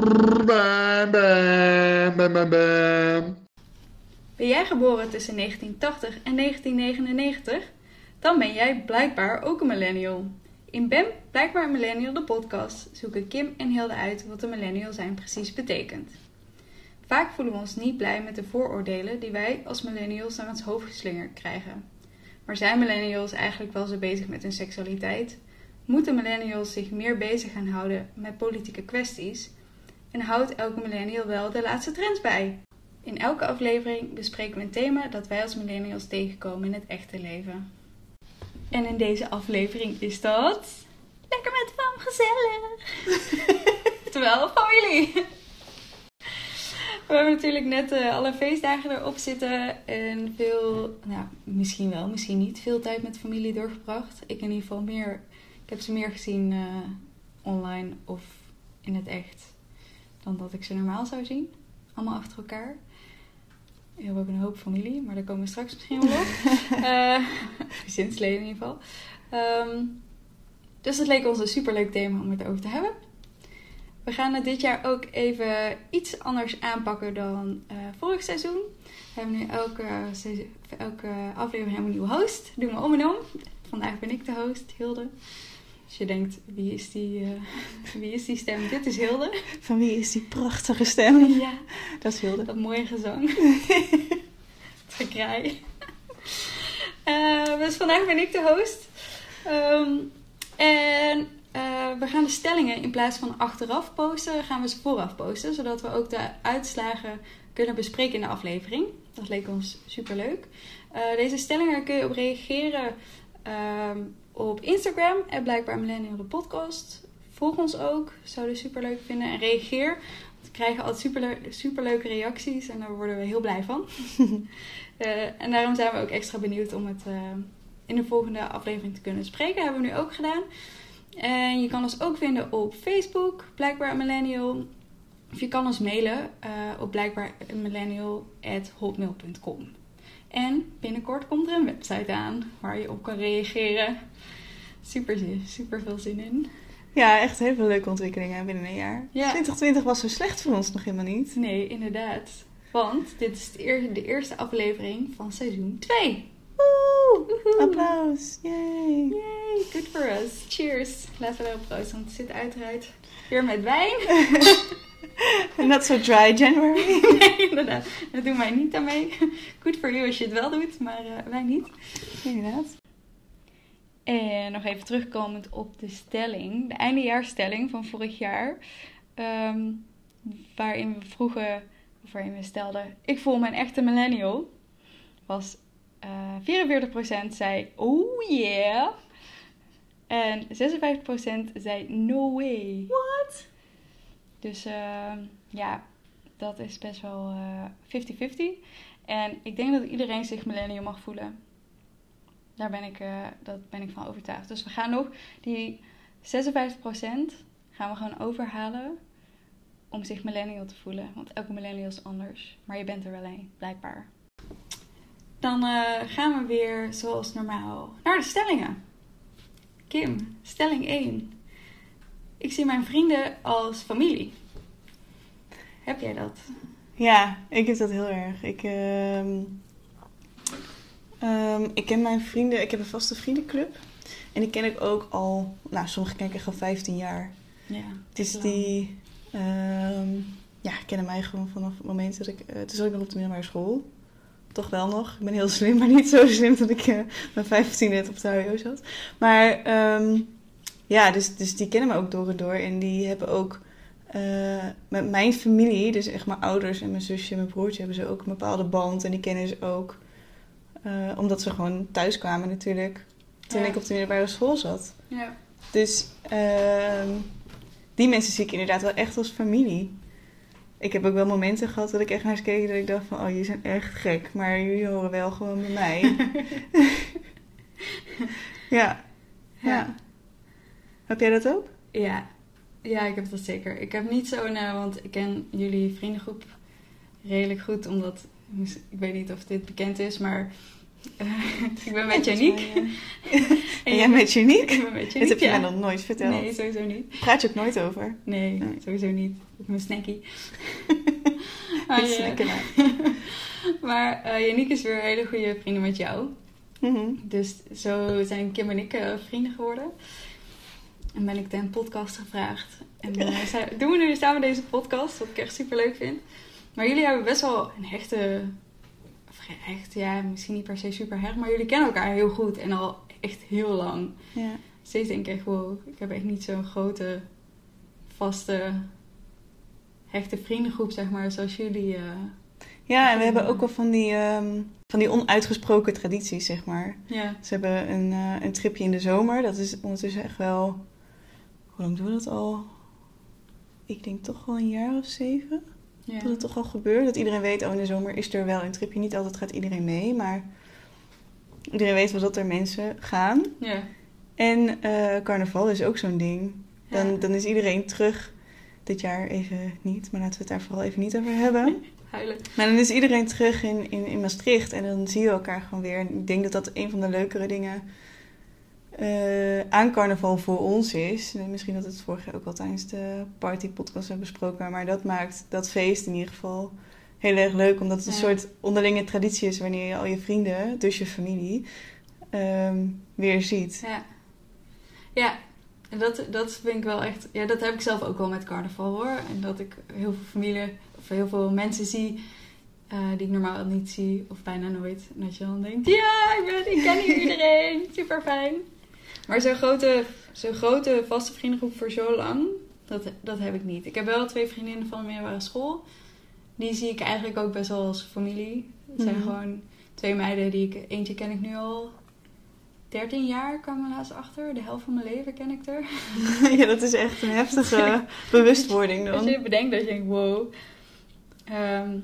Bam, bam, bam. Ben jij geboren tussen 1980 en 1999? Dan ben jij blijkbaar ook een millennial. In Ben Blijkbaar een Millennial, de podcast, zoeken Kim en Hilde uit wat een millennial zijn precies betekent. Vaak voelen we ons niet blij met de vooroordelen die wij als millennials naar ons hoofd geslingerd krijgen. Maar zijn millennials eigenlijk wel zo bezig met hun seksualiteit? Moeten millennials zich meer bezig gaan houden met politieke kwesties? En houdt elke millennial wel de laatste trends bij? In elke aflevering bespreken we een thema dat wij als millennials tegenkomen in het echte leven. En in deze aflevering is dat. Lekker met fam gezellig! Terwijl familie! We hebben natuurlijk net uh, alle feestdagen erop zitten en veel, nou misschien wel, misschien niet, veel tijd met familie doorgebracht. Ik in ieder geval meer, ik heb ze meer gezien uh, online of in het echt dan dat ik ze normaal zou zien. Allemaal achter elkaar. We hebben ook een hoop familie, maar daar komen we straks misschien wel op. uh, gezinsleden in ieder geval. Um, dus het leek ons een superleuk thema om het over te hebben. We gaan het dit jaar ook even iets anders aanpakken dan uh, vorig seizoen. We hebben nu elke, elke aflevering een nieuwe host. Doen we om en om. Vandaag ben ik de host, Hilde. Als je denkt, wie is die, uh, wie is die stem? Dit is Hilde. Van wie is die prachtige stem? Ja. Dat is Hilde. Dat mooie gezang. het gekraai. Uh, dus vandaag ben ik de host. Um, en uh, we gaan de stellingen in plaats van achteraf posten, gaan we ze vooraf posten. Zodat we ook de uitslagen kunnen bespreken in de aflevering. Dat leek ons super leuk. Uh, deze stellingen kun je op reageren uh, op Instagram. En blijkbaar Millennial de podcast. Volg ons ook. Zouden we super leuk vinden. En reageer. We krijgen altijd super, super leuke reacties. En daar worden we heel blij van. uh, en daarom zijn we ook extra benieuwd om het in de volgende aflevering te kunnen spreken. hebben we nu ook gedaan. En je kan ons ook vinden op Facebook, blijkbaar millennial. Of je kan ons mailen uh, op blijkbaarmillennial.hotmail.com. En binnenkort komt er een website aan waar je op kan reageren. Super, super veel zin in. Ja, echt heel veel leuke ontwikkelingen binnen een jaar. Ja. 2020 was zo slecht voor ons nog helemaal niet. Nee, inderdaad. Want dit is de eerste aflevering van seizoen 2. Woehoe. Applaus. Yay. Yay. Good for us. Cheers. Laten we erop proosten, want het zit uiteraard weer met wijn. Not so dry January. nee, inderdaad. Dat doen wij niet aan mee. Good for you als je het wel doet, maar uh, wij niet. Inderdaad. En nog even terugkomend op de stelling. De eindejaarstelling van vorig jaar. Um, waarin we vroegen, of waarin we stelden... Ik voel me een echte millennial. Was uh, 44% zei oh yeah. En 56% zei no way. What? Dus uh, ja, dat is best wel 50-50. Uh, en ik denk dat iedereen zich millennial mag voelen. Daar ben ik, uh, dat ben ik van overtuigd. Dus we gaan nog die 56% gaan we gewoon overhalen om zich millennial te voelen. Want elke millennial is anders. Maar je bent er wel een, blijkbaar. Dan uh, gaan we weer zoals normaal naar de stellingen. Kim, stelling 1. Ik zie mijn vrienden als familie. Heb jij dat? Ja, ik heb dat heel erg. Ik, uh, um, ik ken mijn vrienden, ik heb een vaste vriendenclub. En die ken ik ook al, nou, sommige ken ik echt al 15 jaar. Ja. Dus die um, ja, kennen mij gewoon vanaf het moment dat ik, uh, toen zat ik nog op de middelbare school toch wel nog. Ik ben heel slim, maar niet zo slim dat ik uh, mijn 15 net op de HO zat. Maar um, ja, dus, dus die kennen me ook door en door. En die hebben ook uh, met mijn familie, dus echt mijn ouders en mijn zusje en mijn broertje, hebben ze ook een bepaalde band. En die kennen ze ook uh, omdat ze gewoon thuis kwamen natuurlijk. Toen ja. ik op de middelbare school zat. Ja. Dus uh, die mensen zie ik inderdaad wel echt als familie ik heb ook wel momenten gehad dat ik echt naar ze keek dat ik dacht van, oh, jullie zijn echt gek, maar jullie horen wel gewoon bij mij. ja. ja. ja. Heb jij dat ook? Ja. Ja, ik heb dat zeker. Ik heb niet zo'n, uh, want ik ken jullie vriendengroep redelijk goed, omdat, ik weet niet of dit bekend is, maar ik ben met Janiek. En jij met Janiek? Ik ben met Dit heb je ja. mij nog nooit verteld. Nee, sowieso niet. Praat je ook nooit over? Nee, Nee. sowieso niet. Snackie. Dit is eh, lekker nou. maar eh Janiek is weer hele goede vrienden met jou. Mhm. Dus zo zijn Kim en ik eh, vrienden geworden. En ben ik ten podcast gevraagd. En eh, zij- doen we nu samen deze podcast, wat ik echt super leuk vind. Maar jullie hebben best wel een hechte. Of hecht, ja, misschien niet per se super hecht, maar jullie kennen elkaar heel goed en al echt heel lang. Ja. Steeds denk ik echt, wow, ik heb echt niet zo'n grote, vaste, hechte vriendengroep, zeg maar, zoals jullie. eh, ja, en we hebben ook wel van die, ehm, van die onuitgesproken tradities, zeg maar. ja. Ze hebben een, eh, een tripje in de zomer. Dat is ondertussen echt wel... Hoe lang doen we dat al? Ik denk toch wel een jaar of zeven. Ja. Dat het toch al gebeurt. Dat iedereen weet, oh in de zomer is er wel een tripje. Niet altijd gaat iedereen mee, maar... Iedereen weet wel dat er mensen gaan. Ja. En eh, carnaval is ook zo'n ding. Dan, Ja. dan is iedereen terug. Dit jaar even niet, maar laten we het daar vooral even niet over hebben. Huilen. Maar dan is iedereen terug in, in, in Maastricht en dan zie je elkaar gewoon weer. En ik denk dat dat een van de leukere dingen eh, aan carnaval voor ons is. En misschien dat we het vorig jaar ook al tijdens de partypodcast hebben besproken. Maar dat maakt dat feest in ieder geval heel erg leuk. Omdat het een Ja. soort onderlinge traditie is wanneer je al je vrienden, dus je familie, ehm, weer ziet. Ja. Ja, en dat, dat vind ik wel echt... Ja, dat heb ik zelf ook wel met carnaval hoor. En dat ik heel veel familie of heel veel mensen zie eh, die ik normaal niet zie. Of bijna nooit. En dat je dan denkt, ja, ik, ben, ik ken hier iedereen. Super fijn. Maar zo'n grote, zo'n grote vaste vriendengroep voor zo lang, dat, dat heb ik niet. Ik heb wel twee vriendinnen van de middelbare school. Die zie ik eigenlijk ook best wel als familie. Het zijn Mhm. gewoon twee meiden die ik... Eentje ken ik nu al 13 jaar, kwam ik laatst achter. De helft van mijn leven ken ik er. ja, dat is echt een heftige bewustwording Als dan. je bedenkt dat je denkt, wow. Ehm,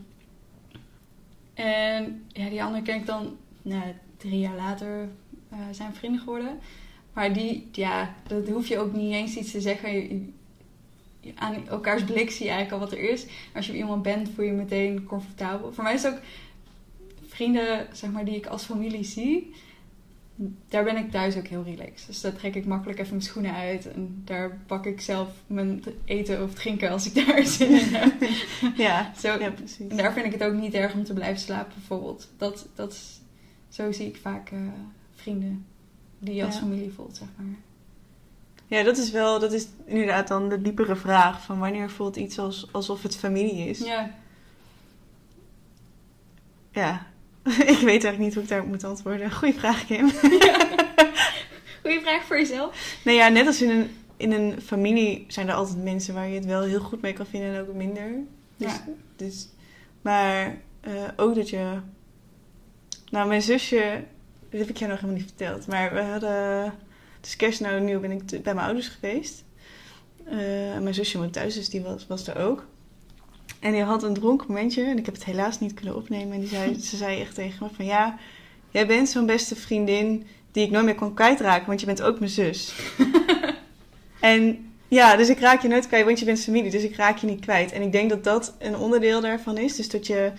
en ja, die andere ken ik dan nou, drie jaar later eh, zijn vrienden geworden. Maar die, ja, dat hoef je ook niet eens iets te zeggen. Je- je- aan elkaars blik zie je eigenlijk al wat er is. Als je iemand bent, voel je je meteen comfortabel. Voor mij is het ook vrienden, zeg maar, die ik als familie zie. Daar ben ik thuis ook heel relaxed. Dus daar trek ik makkelijk even mijn schoenen uit. En daar pak ik zelf mijn eten of drinken als ik daar zin in heb. Ja, Zo, ja precies. en daar vind ik het ook niet erg om te blijven slapen, bijvoorbeeld. Dat, dat is, zo zie ik vaak eh, vrienden die je als Ja. familie voelt, zeg maar. Ja, dat is wel, dat is inderdaad dan de diepere vraag van wanneer voelt iets als, alsof het familie is. Ja, Ja. ik weet eigenlijk niet hoe ik daarop moet antwoorden. Goeie vraag, Kim. goeie vraag voor jezelf. Nee, ja, net als in een, in een familie zijn er altijd mensen waar je het wel heel goed mee kan vinden en ook minder. Dus, Ja. dus, maar eh, ook dat je... Nou, mijn zusje, dat heb ik jou nog helemaal niet verteld. Maar we hadden... Dus kerst nou nieuw ben ik bij mijn ouders geweest. Eh, mijn zusje woont thuis, dus die was, was er ook. En die had een dronken momentje. En ik heb het helaas niet kunnen opnemen. En die zei, ze zei echt tegen me van... Ja, jij bent zo'n beste vriendin die ik nooit meer kon kwijtraken. Want je bent ook mijn zus. en ja, dus ik raak je nooit kwijt, want je bent familie. Dus ik raak je niet kwijt. En ik denk dat dat een onderdeel daarvan is. Dus dat je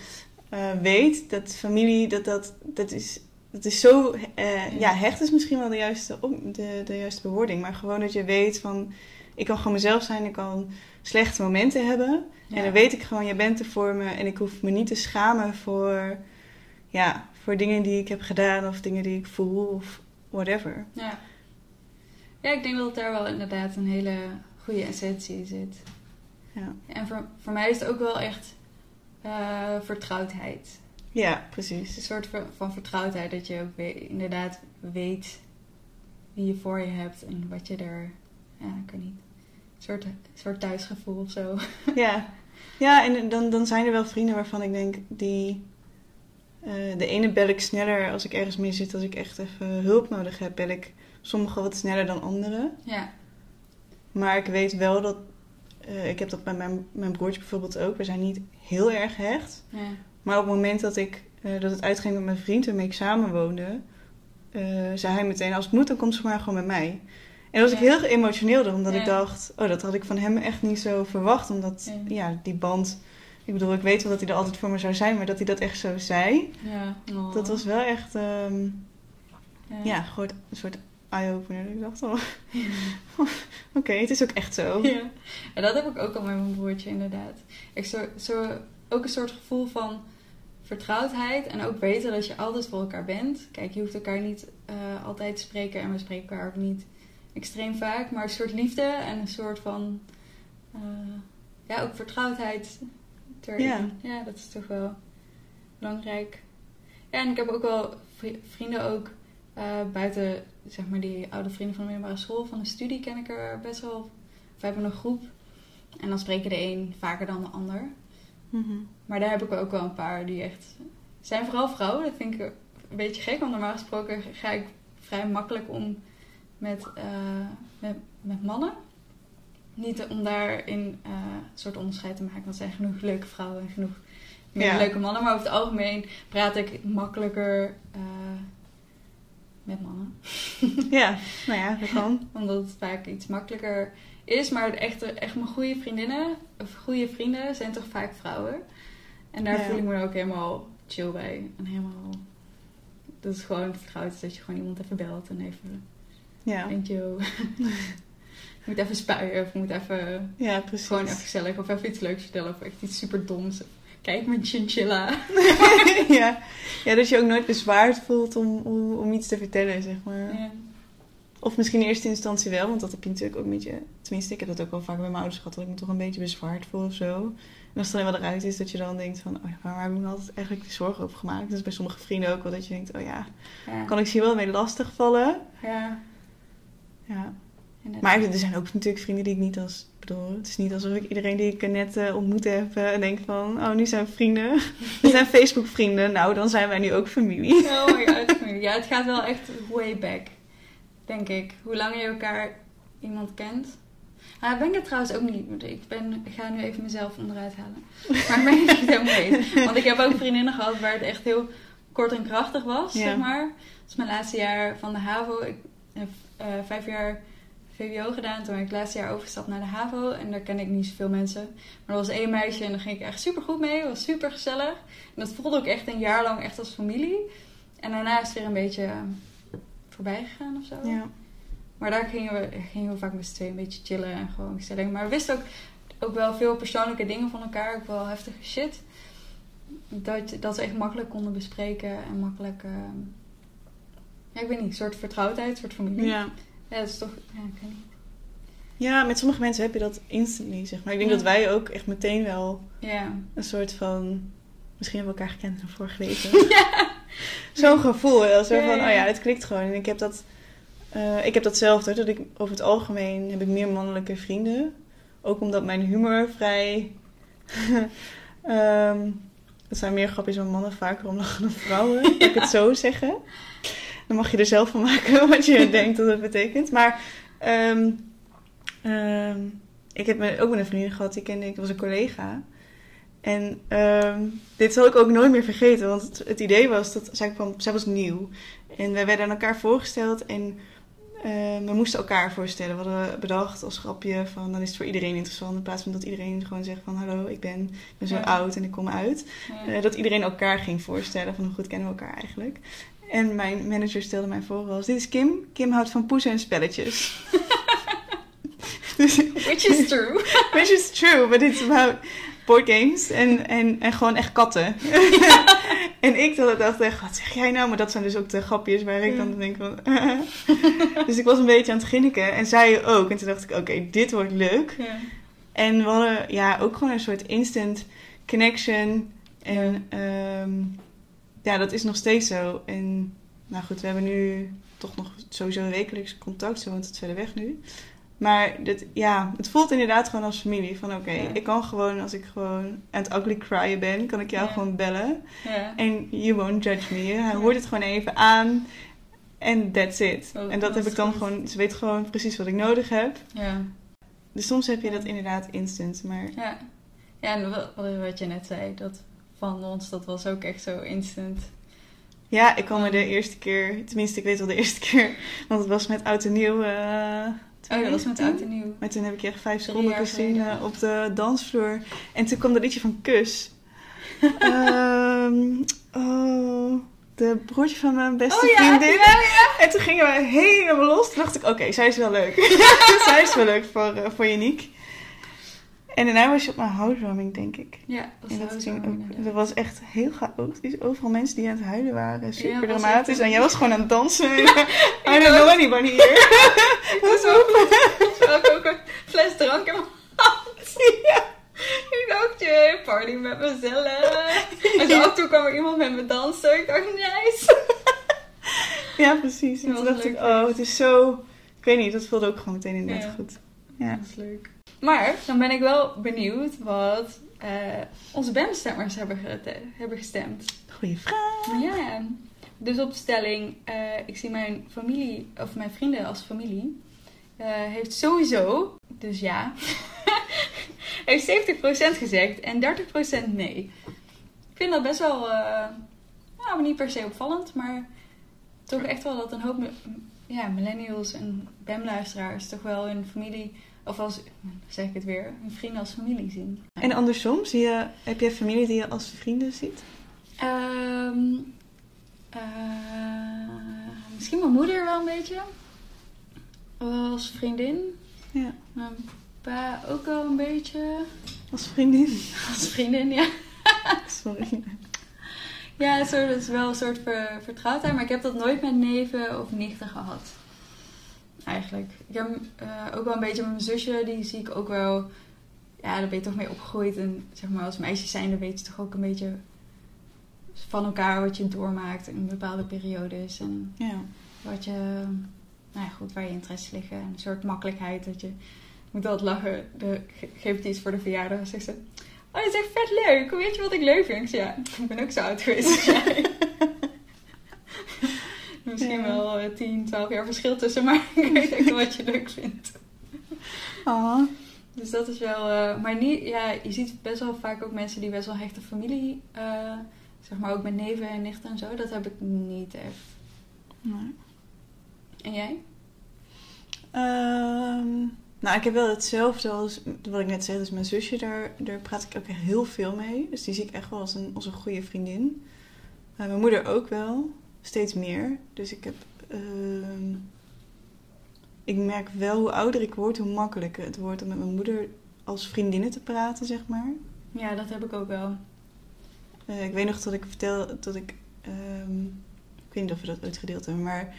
eh, weet dat familie, dat, dat, dat is... Dat is zo, eh, ja, hecht is misschien wel de juiste, op, de, de juiste bewoording. Maar gewoon dat je weet van, ik kan gewoon mezelf zijn. Ik kan slechte momenten hebben. En dan weet ik gewoon, jij bent er voor me. En ik hoef me niet te schamen voor, ja, voor dingen die ik heb gedaan. Of dingen die ik voel. Of whatever. Ja. ja, ik denk dat daar wel inderdaad een hele goede essentie in zit. Ja, En voor, voor mij is het ook wel echt eh, vertrouwdheid. Ja Het is precies. een soort van- vertrouwdheid dat je ook we- inderdaad weet wie je voor je hebt en wat je er, ja, ik weet niet, een soort, soort thuisgevoel of zo. Ja, ja en dan, dan zijn er wel vrienden waarvan ik denk, die... eh, de ene bel ik sneller als ik ergens mee zit. Als ik echt even hulp nodig heb, bel ik sommigen wat sneller dan anderen. Ja, Maar ik weet wel dat... eh, ik heb dat bij mijn, mijn broertje bijvoorbeeld ook. We zijn niet heel erg hecht. ja, Maar op het moment dat, ik, eh, dat het uitging met mijn vriend waarmee ik samen woonde, eh, zei hij meteen: Als het moet, dan komt ze maar gewoon met mij. En dan was ik heel geëmotioneerd, omdat Ja. ik dacht: Oh, dat had ik van hem echt niet zo verwacht. Omdat Ja. ja, die band Ik bedoel, ik weet wel dat hij er altijd voor me zou zijn, maar dat hij dat echt zo zei. Ja. Oh. Dat was wel echt, ehm, ja, gewoon een soort eye-opener. Ik dacht, oh, oké, het is ook echt zo. Ja. En dat heb ik ook al met mijn broertje, inderdaad. Ik zo, zo, ook een soort gevoel van vertrouwdheid en ook weten dat je altijd voor elkaar bent. Kijk, je hoeft elkaar niet eh, altijd te spreken en we spreken elkaar ook niet extreem vaak, maar een soort liefde en een soort van, eh, ja, ook vertrouwdheid erin. Ja. ja, dat is toch wel belangrijk. Ja, en ik heb ook wel vri- vrienden ook eh, buiten, zeg maar, die oude vrienden van de middelbare school, van de studie ken ik er best wel. Of we hebben een groep en dan spreken de een vaker dan de ander. Mhm. Maar daar heb ik ook wel een paar die echt... zijn vooral vrouwen. Dat vind ik een beetje gek. Want normaal gesproken ga ik vrij makkelijk om met, eh, met, met mannen. Niet om daarin eh, een soort onderscheid te maken. Want er zijn genoeg leuke vrouwen en genoeg Ja. leuke mannen. Maar over het algemeen praat ik makkelijker eh, met mannen. Ja, nou ja, dat kan. Omdat het vaak iets makkelijker is. Maar echt, echt mijn goede vriendinnen, of goede vrienden, zijn toch vaak vrouwen. En daar Ja. voel ik me ook helemaal chill bij. En helemaal... Dat is gewoon vertrouwd is dat je gewoon iemand even belt en even... Ja, Denkt, yo, je moet even spuien of moet even... ja precies. Gewoon even gezellig of even iets leuks vertellen of echt iets super doms. Kijk mijn chinchilla. ja. ja, dat je ook nooit bezwaard voelt om, om, om iets te vertellen, zeg maar. Ja. Of misschien in eerste instantie wel, want dat heb je natuurlijk ook een beetje... Tenminste, ik heb dat ook wel vaak bij mijn ouders gehad, dat ik me toch een beetje bezwaard voel of zo. En als het dan eenmaal eruit is, dat je dan denkt van... Oh, ja, waar heb ik me altijd eigenlijk die zorgen over gemaakt? Dus bij sommige vrienden ook wel dat je denkt... Oh ja, Ja. kan ik ze hier wel mee lastigvallen? ja. Ja. inderdaad. Maar er zijn ook natuurlijk vrienden die ik niet als... Bedoel, het is niet alsof ik iedereen die ik net eh, ontmoet heb... eh, en denk van, oh, nu zijn we vrienden. We zijn Facebook-vrienden. Nou, dan zijn wij nu ook familie. Oh my god. Ja, het gaat wel echt way back. Denk ik. Hoe langer je elkaar iemand kent. Ah, ben ik het trouwens ook niet. Ik, ben, ga nu even mezelf onderuit halen. Maar ik ben het niet helemaal eens. Want ik heb ook vriendinnen gehad waar het echt heel kort en krachtig was, Ja. zeg maar. Dat is mijn laatste jaar van de HAVO. Ik heb eh, vijf jaar VWO gedaan. Toen ben ik het laatste jaar overgestapt naar de HAVO. En daar ken ik niet zoveel mensen. Maar er was één meisje en daar ging ik echt super goed mee. Het was super gezellig. En dat voelde ook echt een jaar lang echt als familie. En daarna is het weer een beetje eh, voorbij gegaan of zo. Ja. Maar daar gingen we, gingen we vaak met z'n tweeën een beetje chillen en gewoon gezellig. Maar we wisten ook, ook wel veel persoonlijke dingen van elkaar. Ook wel heftige shit. Dat, dat we echt makkelijk konden bespreken en makkelijk... eh, ja, ik weet niet, een soort vertrouwdheid, een soort familie. ja. Ja, dat is toch... Ja, ik weet niet. Ja, met sommige mensen heb je dat instantly, zeg maar. Ik denk Ja. dat wij ook echt meteen wel Ja. een soort van... Misschien hebben we elkaar gekend in een vorige leven. Zo'n gevoel. Ja, van, oh ja, het klikt gewoon. En ik heb dat... eh, ik heb datzelfde, dat ik over het algemeen heb ik meer mannelijke vrienden. Ook omdat mijn humor vrij... ehm het zijn meer grapjes van mannen vaker om lachen dan vrouwen. Laat ik het zo zeggen. Dan mag je er zelf van maken wat je denkt dat het betekent. Maar ehm, ehm, ik heb me ook met een vriendin gehad, die kende ik, dat was een collega. En ehm, dit zal ik ook nooit meer vergeten, want het, het idee was dat zij, kwam, zij was nieuw. En wij werden aan elkaar voorgesteld en eh, we moesten elkaar voorstellen. We hadden bedacht als grapje van dan is het voor iedereen interessant. In plaats van dat iedereen gewoon zegt van hallo, ik ben, ik ben zo Ja. oud en ik kom uit. Ja. Eh, dat iedereen elkaar ging voorstellen van hoe goed kennen we elkaar eigenlijk. En mijn manager stelde mij voor als dit is Kim. Kim houdt van poezen en spelletjes. Which is true. which is true, but it's about board games en, en, en gewoon echt katten. en ik dacht, dacht echt, wat zeg jij nou? Maar dat zijn dus ook de grapjes waar ik dan denk van... dus ik was een beetje aan het grinniken en zij ook. En toen dacht ik, oké, dit wordt leuk. Ja. En we hadden ja, ook gewoon een soort instant connection. En ehm, ja, dat is nog steeds zo. En nou goed, we hebben nu toch nog sowieso wekelijks contact. Ze woont het verder weg nu. Maar dit, ja, het voelt inderdaad gewoon als familie. Van oké, Ja. ik kan gewoon, als ik gewoon aan het ugly cryen ben, kan ik jou Ja. gewoon bellen. Ja. En you won't judge me. Hij hoort het gewoon even aan. En that's it. Oh, en dat heb ik dan goed. gewoon, ze weet gewoon precies wat ik nodig heb. Ja. Dus soms heb je dat inderdaad instant. Maar Ja. Ja, en wat, wat je net zei, dat van ons, dat was ook echt zo instant. Ja, ik kwam er de eerste keer, tenminste ik weet wel de eerste keer, want het was met Oud en Nieuw eh Oh, dat was met 2019. oud en nieuw. Maar toen heb ik echt vijf seconden gezien eh, op de dansvloer. En toen kwam dat liedje van Kus. Ehm, oh, de broertje van mijn beste Oh ja, vriendin. ja, ja. En toen gingen we helemaal los. Toen dacht ik, oké, zij is wel leuk. zij is wel leuk voor, eh, voor Yannick. En daarna was je op mijn housewarming, denk ik. Ja, dat En is dat, ging ook, dat was echt heel chaotisch. Overal mensen die aan het huilen waren. Super Ja, was dramatisch. echt- En jij was gewoon aan het dansen. I don't know anybody here. was ook, een fles drank in mijn hand. Ik dacht, jee, party met mezelf. En zo af en toe kwam er iemand met me dansen. Ik dacht, nice. Ja, precies. En toen was dacht ik, oh, het is zo... Ik weet niet, dat voelde ook gewoon meteen inderdaad Ja. goed. Ja. Dat is leuk. Maar dan ben ik wel benieuwd wat eh, onze BAM-stemmers hebben, hebben gestemd. Goeie vraag. Ja. Dus op de stelling, eh, ik zie mijn familie, of mijn vrienden als familie, eh, heeft sowieso, dus ja, heeft 70% gezegd en 30% nee. Ik vind dat best wel, nou, niet per se opvallend, maar toch echt wel dat een hoop ja, millennials en BAM-luisteraars toch wel hun familie, of als, zeg ik het weer, hun vrienden als familie zien. En andersom, zie je, heb jij familie die je als vrienden ziet? Ehm, eh, misschien mijn moeder wel een beetje. Als vriendin. Ja. Mijn pa ook wel een beetje. Als vriendin? Als vriendin, ja. Sorry. Ja, dat is wel een soort ver, vertrouwdheid. Maar ik heb dat nooit met neven of nichten gehad. Eigenlijk. Ik heb eh, ook wel een beetje met mijn zusje. Die zie ik ook wel... Ja, daar ben je toch mee opgegroeid. En zeg maar, als meisjes zijn, dan weet je toch ook een beetje van elkaar wat je doormaakt in bepaalde periodes. En Ja. wat je, nou ja, goed, waar je interesse liggen. En een soort makkelijkheid dat je, ik moet altijd lachen, de, ge- geef iets voor de verjaardag en zegt ze, oh, dat is echt vet leuk, weet je wat ik leuk vind? Ik ja, ik ben ook zo oud geweest. Misschien Ja. wel eh, 10, 12 jaar verschil tussen, maar ik weet wel wat je leuk vindt. Ah. Dus dat is wel, eh, maar niet, ja, je ziet best wel vaak ook mensen die best wel hechte familie, eh, zeg maar ook met neven en nichten en zo, dat heb ik niet echt. Nee. En jij? Ehm, nou, ik heb wel hetzelfde als wat ik net zei. Dus mijn zusje, daar, daar praat ik ook heel veel mee. Dus die zie ik echt wel als een, als een goede vriendin. Eh, mijn moeder ook wel. Steeds meer. Dus ik heb... ehm, ik merk wel hoe ouder ik word, hoe makkelijker het wordt om met mijn moeder als vriendinnen te praten, zeg maar. Ja, dat heb ik ook wel. Eh, ik weet nog dat ik vertel dat ik. ehm, ik weet niet of we dat ooit gedeeld hebben, maar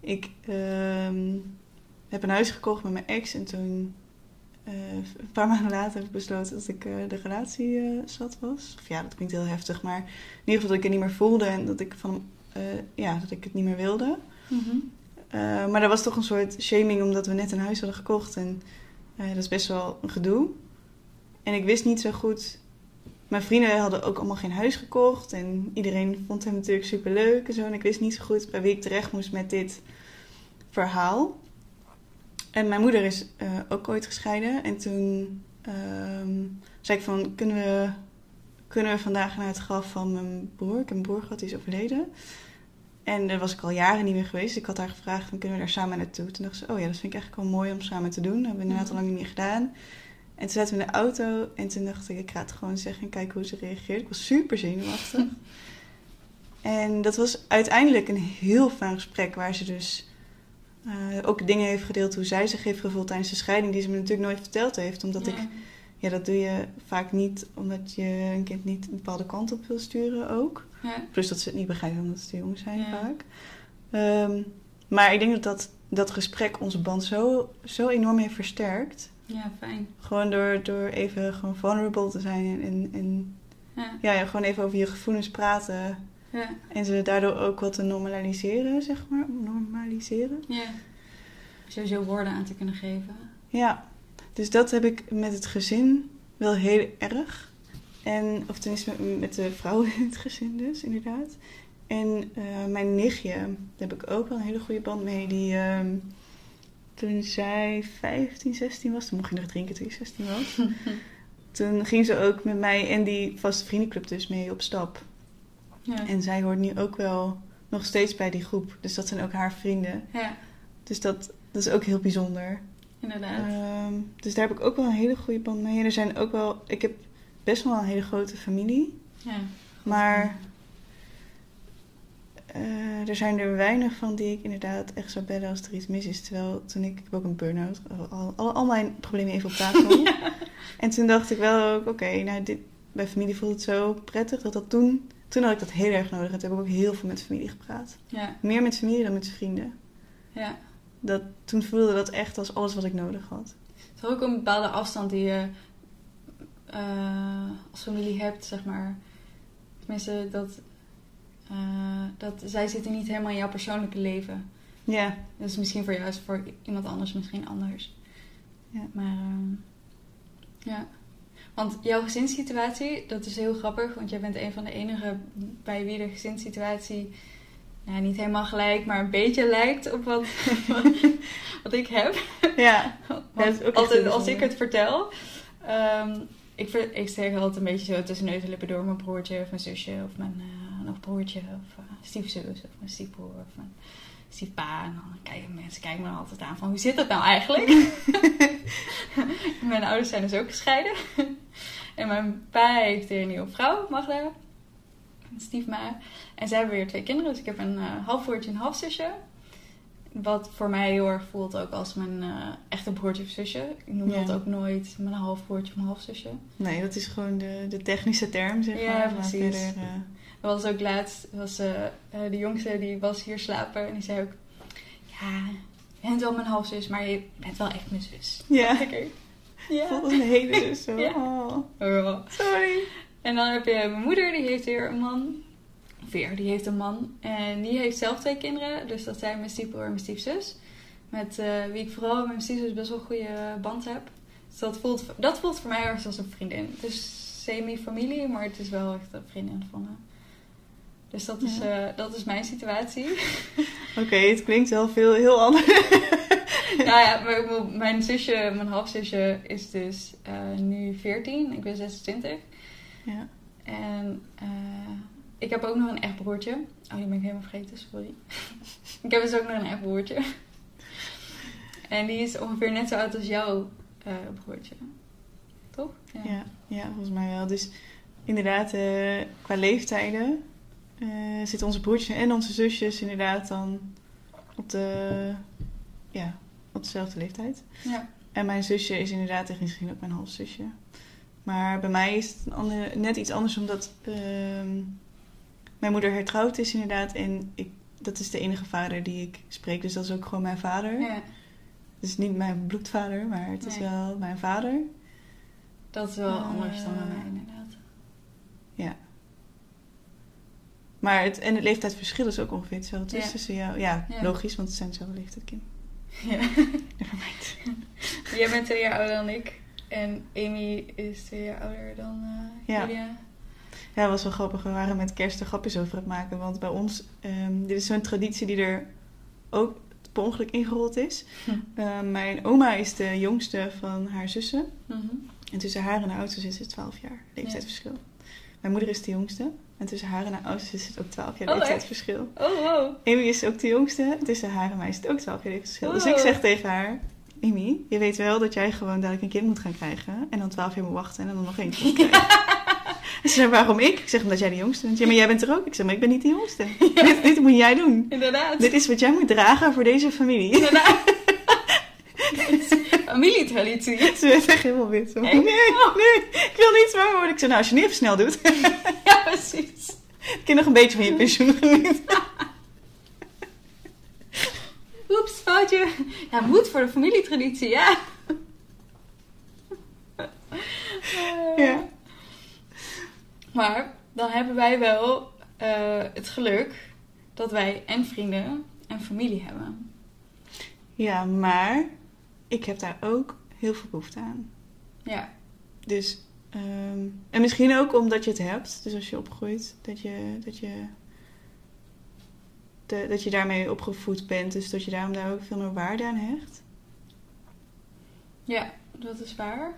ik ehm, heb een huis gekocht met mijn ex en toen. eh, een paar maanden later heb ik besloten dat ik eh, de relatie zat was. Of ja, dat klinkt heel heftig, maar in ieder geval dat ik het niet meer voelde en dat ik, van, eh, ja, dat ik het niet meer wilde. Eh, maar dat was toch een soort shaming omdat we net een huis hadden gekocht. En eh, dat is best wel een gedoe. En ik wist niet zo goed. Mijn vrienden hadden ook allemaal geen huis gekocht. En iedereen vond hem natuurlijk super leuk en zo. En ik wist niet zo goed bij wie ik terecht moest met dit verhaal. En mijn moeder is ook ooit gescheiden. En toen ehm, zei ik van, kunnen we, kunnen we vandaag naar het graf van mijn broer? Ik heb een broer gehad, die is overleden. En daar was ik al jaren niet meer geweest. Dus ik had haar gevraagd, van, kunnen we daar samen naartoe? Toen dacht ze, oh ja, dat vind ik eigenlijk wel mooi om samen te doen. Dat hebben we inderdaad al lang niet meer gedaan. En toen zaten we in de auto en toen dacht ik, ik ga het gewoon zeggen en kijken hoe ze reageert. Ik was super zenuwachtig. en dat was uiteindelijk een heel fijn gesprek waar ze dus eh, ook dingen heeft gedeeld hoe zij zich heeft gevoeld tijdens de scheiding, die ze me natuurlijk nooit verteld heeft. Omdat ik, ja, dat doe je vaak niet omdat je een kind niet een bepaalde kant op wil sturen ook. Ja. Plus dat ze het niet begrijpen omdat ze te jong zijn Ja. vaak. Ehm, maar ik denk dat, dat dat gesprek onze band zo, zo enorm heeft versterkt. ja, fijn. Gewoon door, door even gewoon vulnerable te zijn en, en, en Ja. ja, ja, gewoon even over je gevoelens praten. Ja. En ze daardoor ook wat te normaliseren, zeg maar. Normaliseren. ja. Sowieso woorden aan te kunnen geven. Ja, dus dat heb ik met het gezin wel heel erg. En, of tenminste met, met de vrouwen in het gezin dus, inderdaad. En eh, mijn nichtje, daar heb ik ook wel een hele goede band mee. Die ehm, toen zij 15, 16 was, toen mocht je nog drinken toen je 16 was. toen ging ze ook met mij en die vaste vriendenclub dus mee op stap. Ja. En zij hoort nu ook wel nog steeds bij die groep. Dus dat zijn ook haar vrienden. ja. Dus dat, dat is ook heel bijzonder. Inderdaad. Ehm, dus daar heb ik ook wel een hele goede band mee. En er zijn ook wel... Ik heb best wel een hele grote familie. ja. Maar eh, er zijn er weinig van die ik inderdaad echt zou bellen als er iets mis is. Terwijl toen ik, ik heb ook een burn-out, al, al, al mijn problemen even op tafel. En toen dacht ik wel ook, oké, nou dit, bij familie voelt het zo prettig dat dat toen... Toen had ik dat heel erg nodig. En toen heb ik ook heel veel met familie gepraat. Ja, Meer met familie dan met vrienden. ja. Dat, toen voelde dat echt als alles wat ik nodig had. Het is ook een bepaalde afstand die je eh, als familie hebt, zeg maar. Tenminste, dat, eh, dat zij zitten niet helemaal in jouw persoonlijke leven. Ja, Dus misschien voor jou is voor iemand anders misschien anders. Ja. Maar ehm, ja. Want jouw gezinssituatie, dat is heel grappig. Want jij bent een van de enigen bij wie de gezinssituatie nou, niet helemaal gelijk, maar een beetje lijkt op wat, wat ik heb. ja. Want dat is ook altijd als ik het vertel, ehm, ik, ver, ik altijd een beetje zo tussen neus en lippen door mijn broertje of mijn zusje of mijn eh, nog broertje of uh, stiefzus of mijn stiefbroer of mijn stiefpa. En dan kijken mensen kijken me dan altijd aan van hoe zit dat nou eigenlijk? mijn ouders zijn dus ook gescheiden. en mijn pa heeft weer een nieuwe vrouw, Magda. Stiefma. En zij hebben weer twee kinderen. Dus ik heb een eh halfbroertje en een halfzusje. Wat voor mij heel erg voelt ook als mijn eh, echte broertje of zusje. Ik noem Ja. dat ook nooit mijn halfbroertje of mijn halfzusje. Nee, dat is gewoon de, de technische term, zeg Ja, maar. Maar precies. verder, eh, Dat was ook laatst, was eh, eh, de jongste die was hier slapen. En die zei ook, ja, je bent wel mijn halfzus, maar je bent wel echt mijn zus. ja. Ja. voelt als een hele zus zo. Ja. Oh, Oh. sorry. En dan heb je mijn moeder, die heeft weer een man. Weer, die heeft een man. En die heeft zelf twee kinderen. Dus dat zijn mijn stiefbroer en mijn stiefzus. Met eh, wie ik vooral met mijn stiefzus best wel een goede band heb. Dus dat voelt, dat voelt voor mij ergens als een vriendin. Het is semi-familie, maar het is wel echt een vriendin van me. Dus dat is, Ja. eh, dat is mijn situatie. Oké, het klinkt wel veel heel anders. nou ja, bedoel, mijn zusje, mijn halfzusje is dus eh, nu 14. Ik ben 26. Ja. En eh, ik heb ook nog een echt broertje. Oh, die ben ik helemaal vergeten, sorry. ik heb dus ook nog een echt broertje. en die is ongeveer net zo oud als jouw eh, broertje. Toch? Ja, ja, volgens mij wel. Dus inderdaad, eh, qua leeftijden zitten onze broertjes en onze zusjes inderdaad dan op, de, ja, op dezelfde leeftijd. Ja. En mijn zusje is inderdaad gezien ook mijn halfzusje. Maar bij mij is het net iets anders omdat ehm, mijn moeder hertrouwd is inderdaad. En ik, dat is de enige vader die ik spreek. Dus dat is ook gewoon mijn vader. ja, is niet mijn bloedvader, maar het is wel mijn vader. dat is wel Eh, anders dan bij mij inderdaad. Ja. Maar het, en het leeftijdsverschil is ook ongeveer hetzelfde. Dus Ja. tussen jou, ja, Ja. logisch, want het zijn dezelfde leeftijd kind. Ja. Nevermind. Jij bent twee jaar ouder dan ik. En Amy is twee jaar ouder dan eh Ja. Julia. Ja, het was wel grappig. We waren met kerst er grapjes over het maken. Want bij ons, ehm, dit is zo'n traditie die er ook per ongeluk ingerold is. Hm. Eh, mijn oma is de jongste van haar zussen. Mhm. En tussen haar en haar oudste zus is 12 jaar leeftijdsverschil. Mijn moeder is de jongste. En tussen haar en haar oudste zus zit ook 12 jaar Oh, echt? leeftijdsverschil. Oh, wow. Amy is ook de jongste. Tussen haar en mij zit ook 12 jaar leeftijdsverschil. Dus ik zeg tegen haar... Amy, je weet wel dat jij gewoon dadelijk een kind moet gaan krijgen. En dan 12 jaar moet wachten en dan nog eentje moet krijgen. En ze zei, waarom ik? Ik zeg, omdat jij de jongste bent. Ja, maar jij bent er ook. Ik zeg, maar ik ben niet de jongste. Dit, dit moet jij doen. Inderdaad. Dit is wat jij moet dragen voor deze familie. Inderdaad. Familietraditie. Ze werd echt helemaal wit. Nee, nee, ik wil niet zwanger worden. Ik zei, nou, als je niet even snel doet. Ja, precies. Ik kan nog een beetje van je pensioen genieten. Oeps, foutje. Ja, moet voor de familietraditie, ja. Ja. Maar dan hebben wij wel eh, het geluk dat wij en vrienden en familie hebben. Ja, maar ik heb daar ook heel veel behoefte aan. Ja, Dus, ehm, en misschien ook omdat je het hebt. Dus als je opgroeit, dat je, dat je, de, dat je daarmee opgevoed bent. Dus dat je daarom daar ook veel meer waarde aan hecht. ja, dat is waar.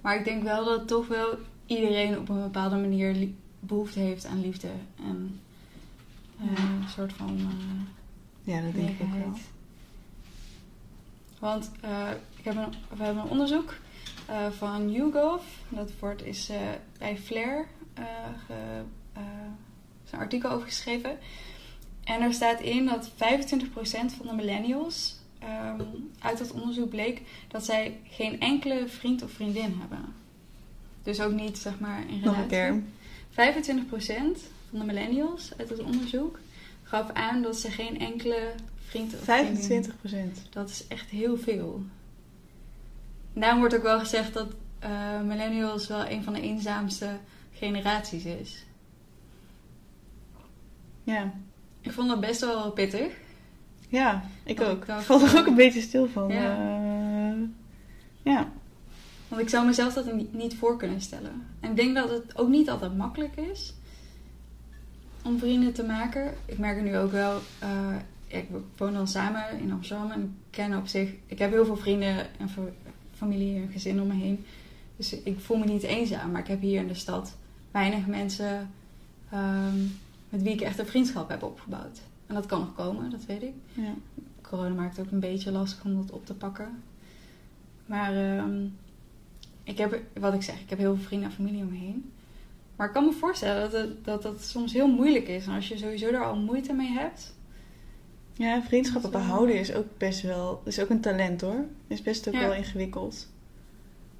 Maar ik denk wel dat toch wel iedereen op een bepaalde manier behoefte heeft aan liefde. En eh, een soort van... eh, Ja, dat denk ik ook wel. Want eh, ik heb een, we hebben een onderzoek van YouGov. Dat wordt, is bij Flair eh, ge, is een artikel over geschreven. En er staat in dat 25% van de millennials ehm, uit het onderzoek bleek dat zij geen enkele vriend of vriendin hebben. Dus ook niet, zeg maar, in relatie. keer. 25% van de millennials uit het onderzoek gaf aan dat ze geen enkele vriend of vriendin 25 procent. dat is echt heel veel. Daarom wordt ook wel gezegd dat eh, millennials wel een van de eenzaamste generaties is. Ja. Ik vond dat best wel pittig. Ja, ik Dat ook. ik Ik dacht, val er eh, ook een beetje stil van. ja. Ja. ja. Want ik zou mezelf dat niet- voor kunnen stellen. En ik denk dat het ook niet altijd makkelijk is om vrienden te maken. Ik merk het nu ook wel. eh, ik woon dan samen in Amsterdam en ik ken op zich. Ik heb heel veel vrienden en fa- familie en gezin om me heen. Dus ik voel me niet eenzaam. Maar ik heb hier in de stad weinig mensen ehm, met wie ik echt een vriendschap heb opgebouwd. En dat kan nog komen, dat weet ik. ja. Corona maakt het ook een beetje lastig om dat op te pakken. Maar ehm, ik heb, wat ik zeg, ik heb heel veel vrienden en familie om me heen. Maar ik kan me voorstellen dat het, dat dat soms heel moeilijk is. En als je sowieso daar al moeite mee hebt. Ja, vriendschappen behouden is ook best wel... is ook een talent hoor. Is best ook Ja. wel ingewikkeld.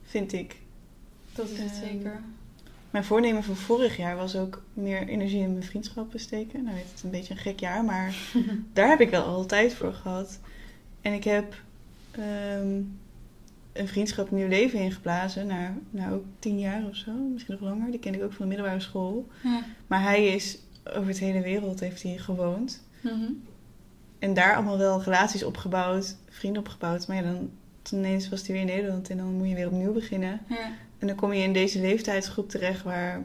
Vind ik. Dat is het Ehm, zeker. Mijn voornemen van vorig jaar was ook meer energie in mijn vriendschappen steken. Nou, het is een beetje een gek jaar, maar daar heb ik wel altijd voor gehad. En ik heb ehm, een vriendschap nieuw leven ingeblazen. Na nou, ook tien jaar of zo, misschien nog langer. Die ken ik ook van de middelbare school. Ja. Maar hij is over het hele wereld heeft hij gewoond. Mhm. En daar allemaal wel relaties opgebouwd, vrienden opgebouwd. Maar ja, dan toen ineens was hij weer in Nederland en dan moet je weer opnieuw beginnen. Ja. En dan kom je in deze leeftijdsgroep terecht waar,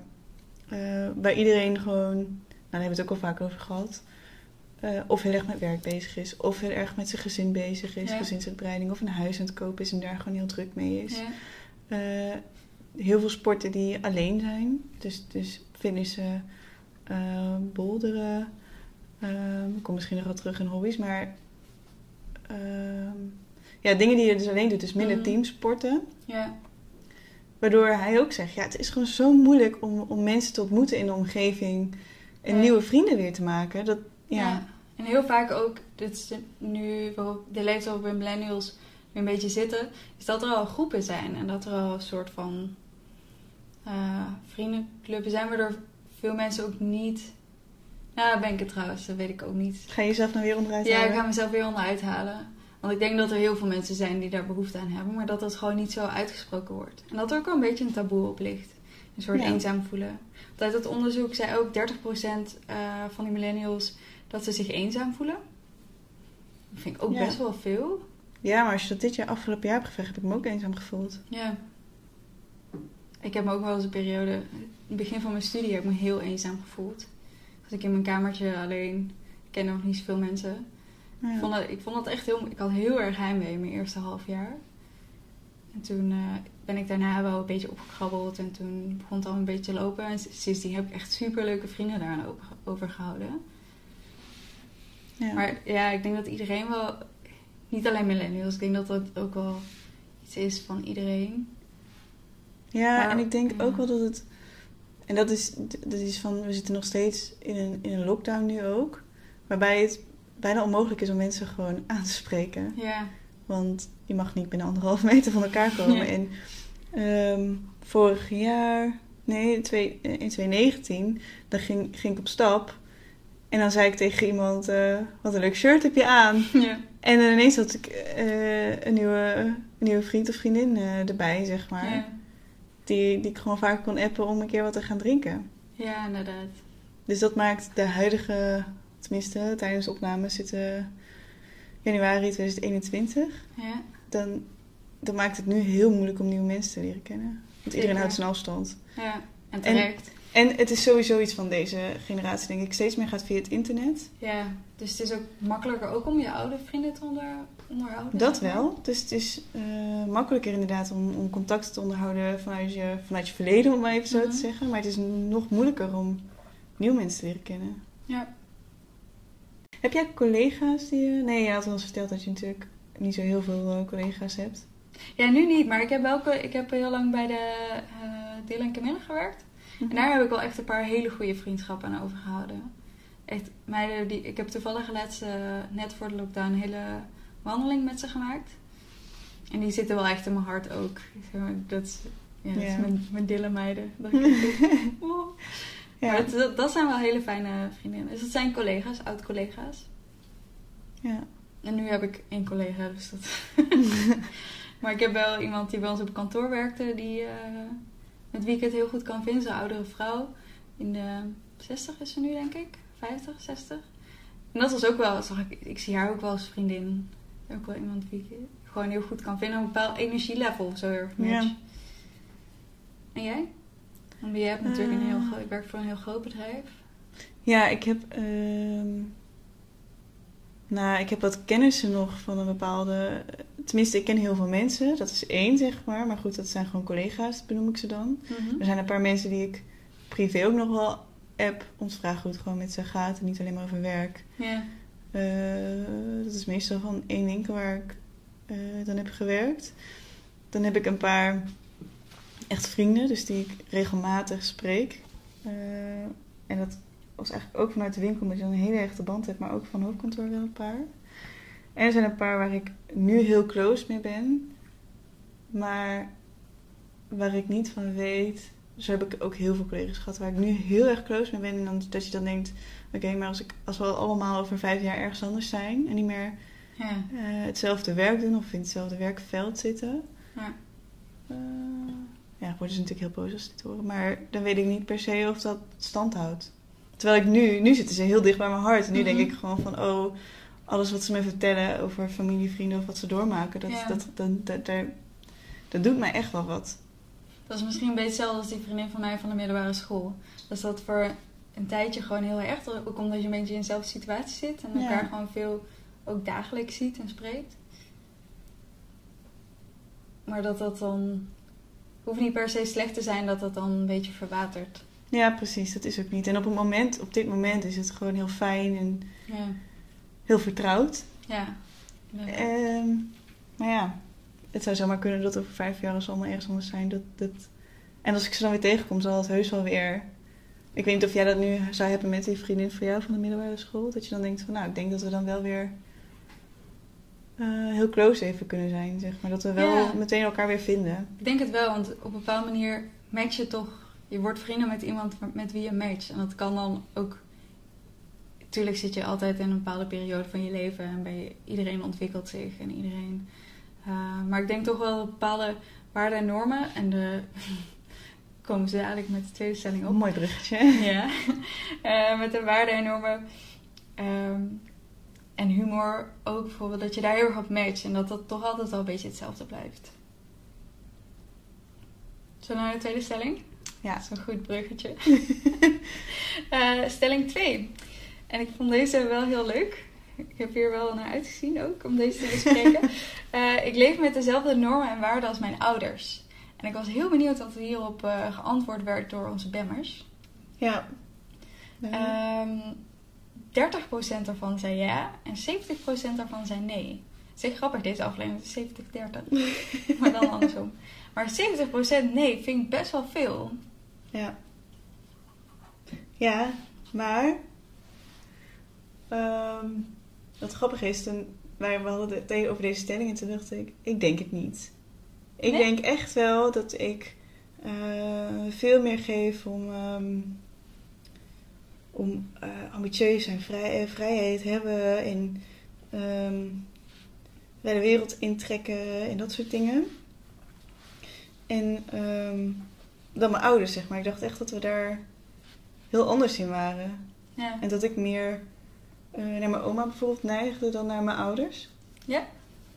eh, waar iedereen gewoon, nou daar hebben we het ook al vaak over gehad, eh, of heel erg met werk bezig is, of heel erg met zijn gezin bezig is, Ja. gezinsuitbreiding, of een huis aan het kopen is en daar gewoon heel druk mee is. Ja. Eh, heel veel sporten die alleen zijn, dus, dus fitnessen, eh boulderen, ehm, ik kom misschien nog wel terug in hobby's, maar ehm, ja, dingen die je dus alleen doet, dus minder Mhm. teamsporten. Ja. Waardoor hij ook zegt, ja, het is gewoon zo moeilijk om, om mensen te ontmoeten in de omgeving en Ja. nieuwe vrienden weer te maken. Dat, ja, Ja. En heel vaak ook, dit is nu waarop de leeftijd waarop we millennials nu een beetje zitten, is dat er al groepen zijn en dat er al een soort van vriendenclubben zijn, waardoor veel mensen ook niet. Nou, ben ik het trouwens, dat weet ik ook niet. ga je jezelf nou weer onderuit Ja, ik halen? ga mezelf weer onderuit halen. Want ik denk dat er heel veel mensen zijn die daar behoefte aan hebben, maar dat dat gewoon niet zo uitgesproken wordt. En dat er ook wel een beetje een taboe op ligt. Een soort Ja. eenzaam voelen. Want uit het onderzoek zei ook 30% eh, van die millennials dat ze zich eenzaam voelen. Dat vind ik ook Ja. best wel veel. Ja, maar als je dat dit jaar afgelopen jaar hebt gevraagd, heb ik me ook eenzaam gevoeld. Ja. Ik heb me ook wel eens een periode, in het begin van mijn studie heb ik me heel eenzaam gevoeld. Dat ik in mijn kamertje alleen, ik kende nog niet zoveel mensen. Ja. Ik, vond dat, ik vond dat echt heel... Ik had heel erg heimwee in mijn eerste half jaar. En toen eh, ben ik daarna wel een beetje opgekrabbeld. En toen begon het al een beetje te lopen. En sindsdien heb ik echt super leuke vrienden daaraan over, overgehouden. Ja. Maar ja, ik denk dat iedereen wel... Niet alleen millennials. Ik denk dat dat ook wel iets is van iedereen. Ja, Maar- en ik denk ja. ook wel dat het. En dat is, dat is van. We zitten nog steeds in een, in een lockdown nu ook. Waarbij het bijna onmogelijk is om mensen gewoon aan te spreken. Ja, Want je mag niet binnen anderhalf meter van elkaar komen. En ehm, vorig jaar, nee, twee, eh, in 2019, dan ging, ging ik op stap. En dan zei ik tegen iemand, eh, wat een leuk shirt heb je aan. ja, En dan ineens had ik eh, een, nieuwe, een nieuwe vriend of vriendin eh, erbij, zeg maar. ja. Die, die ik gewoon vaak kon appen om een keer wat te gaan drinken. ja, inderdaad. Dus dat maakt de huidige, tenminste tijdens de opname zitten januari 2021. Ja, Dan, dan maakt het nu heel moeilijk om nieuwe mensen te leren kennen. Want iedereen Zeker. houdt zijn afstand. ja. En terecht. En het is sowieso iets van deze generatie, denk ik. Steeds meer gaat via het internet. Ja, dus het is ook makkelijker ook om je oude vrienden te onder, onderhouden. Dat wel. Dus het is eh, makkelijker inderdaad om, om contacten te onderhouden vanuit je, vanuit je verleden, om maar even zo Mhm. te zeggen. Maar het is nog moeilijker om nieuwe mensen te leren kennen. Ja. Heb jij collega's die je... Nee, je had eens verteld dat je natuurlijk niet zo heel veel eh, collega's hebt. Ja, nu niet, maar ik heb, wel, ik heb heel lang bij de uh, Dylan Camille gewerkt. En daar heb ik wel echt een paar hele goede vriendschappen aan overgehouden. Echt meiden die, ik heb toevallig laatst, uh, net voor de lockdown, een hele wandeling met ze gemaakt. En die zitten wel echt in mijn hart ook. Dat is, ja, dat is mijn, mijn dille meiden. Dat oh. Ja. Maar dat, dat, zijn wel hele fijne vriendinnen. Dus dat zijn collega's, oud-collega's. Ja. En nu heb ik één collega, dus dat... maar ik heb wel iemand die bij ons op kantoor werkte, die, uh, met wie ik het heel goed kan vinden. Zo'n oudere vrouw. In de 60 is ze nu, denk ik. 50, 60. En dat was ook wel, zag ik, ik zie haar ook wel als vriendin. Ook wel iemand wie ik gewoon heel goed kan vinden. Een bepaald energielevel zo heel erg Ja. En jij? Want je hebt natuurlijk een heel Uh. groot... Ik werk voor een heel groot bedrijf. Ja, ik heb... ehm nou, ik heb wat kennissen nog van een bepaalde... Tenminste, ik ken heel veel mensen. Dat is één, zeg maar. Maar goed, dat zijn gewoon collega's, benoem ik ze dan. Mhm. Er zijn een paar mensen die ik privé ook nog wel app om te vragen hoe het gewoon met ze gaat. En niet alleen maar over werk. Ja. Uh, dat is meestal van één winkel waar ik uh, dan heb gewerkt. Dan heb ik een paar echt vrienden, dus die ik regelmatig spreek. Uh, en dat was eigenlijk ook vanuit de winkel, omdat je dan een hele echte band hebt, maar ook van hoofdkantoor wel een paar. En er zijn een paar waar ik nu heel close mee ben, maar waar ik niet van weet. Zo heb ik ook heel veel collega's gehad waar ik nu heel erg close mee ben. En dan, dat je dan denkt, oké, okay, maar als, ik, als we allemaal over vijf jaar ergens anders zijn en niet meer ja. uh, hetzelfde werk doen of in hetzelfde werkveld zitten. Ja. Uh, ja, worden ze natuurlijk heel boos als ze dit horen. Maar dan weet ik niet per se of dat stand houdt. Terwijl ik nu, nu zitten ze heel dicht bij mijn hart. En nu denk ik gewoon van, oh, alles wat ze me vertellen over familie, vrienden of wat ze doormaken, dat, ja. dat, dat, dat, dat, dat doet mij echt wel wat. Dat is misschien een beetje hetzelfde als die vriendin van mij van de middelbare school. Dat is dat voor een tijdje gewoon heel erg, ook omdat je een beetje in dezelfde situatie zit en elkaar ja. gewoon veel ook dagelijks ziet en spreekt. Maar dat dat dan hoeft niet per se slecht te zijn dat dat dan een beetje verwatert. Ja, precies. Dat is ook niet. En op, een moment, op dit moment is het gewoon heel fijn en ja. heel vertrouwd. Ja. Um, maar ja, het zou zomaar kunnen dat over vijf jaar als allemaal ergens anders zijn. Dat, dat... En als ik ze dan weer tegenkom, zal het heus wel weer... Ik weet niet of jij dat nu zou hebben met die vriendin van jou van de middelbare school. Dat je dan denkt van, nou, ik denk dat we dan wel weer uh, heel close even kunnen zijn, zeg maar. Dat we wel Ja. meteen elkaar weer vinden. Ik denk het wel, want op een bepaalde manier match je toch... Je wordt vrienden met iemand met wie je matcht. En dat kan dan ook... Tuurlijk zit je altijd in een bepaalde periode van je leven. En bij iedereen ontwikkelt zich en iedereen... Uh, maar ik denk toch wel bepaalde waarden en normen... En de... komen ze eigenlijk met de tweede stelling op. Mooi bruggetje. Ja, uh, met de waarden en normen. Um, en humor ook bijvoorbeeld, dat je daar heel erg op matcht. En dat dat toch altijd wel een beetje hetzelfde blijft. Zo naar de tweede stelling? Ja. Dat is een goed bruggetje. uh, stelling 2. En ik vond deze wel heel leuk. Ik heb hier wel naar uitgezien ook, om deze te bespreken. uh, ik leef met dezelfde normen en waarden als mijn ouders. En ik was heel benieuwd wat er hierop uh, geantwoord werd door onze bemmers. Ja. Um, 30% daarvan zei ja en 70% daarvan zei nee. Het is echt grappig deze aflevering, het is 70-30. maar dan andersom. Maar 70% nee vind ik best wel veel. Ja. Ja, maar... Um, wat grappig is, toen wij we hadden het over deze stelling en toen dacht ik, ik denk het niet. Ik Nee? denk echt wel dat ik uh, veel meer geef om, um, om uh, ambitieus en vrij, uh, vrijheid hebben en um, bij de wereld intrekken en dat soort dingen. En um, dan mijn ouders, zeg maar. Ik dacht echt dat we daar heel anders in waren. Ja. En dat ik meer uh, naar mijn oma bijvoorbeeld neigde dan naar mijn ouders. Ja?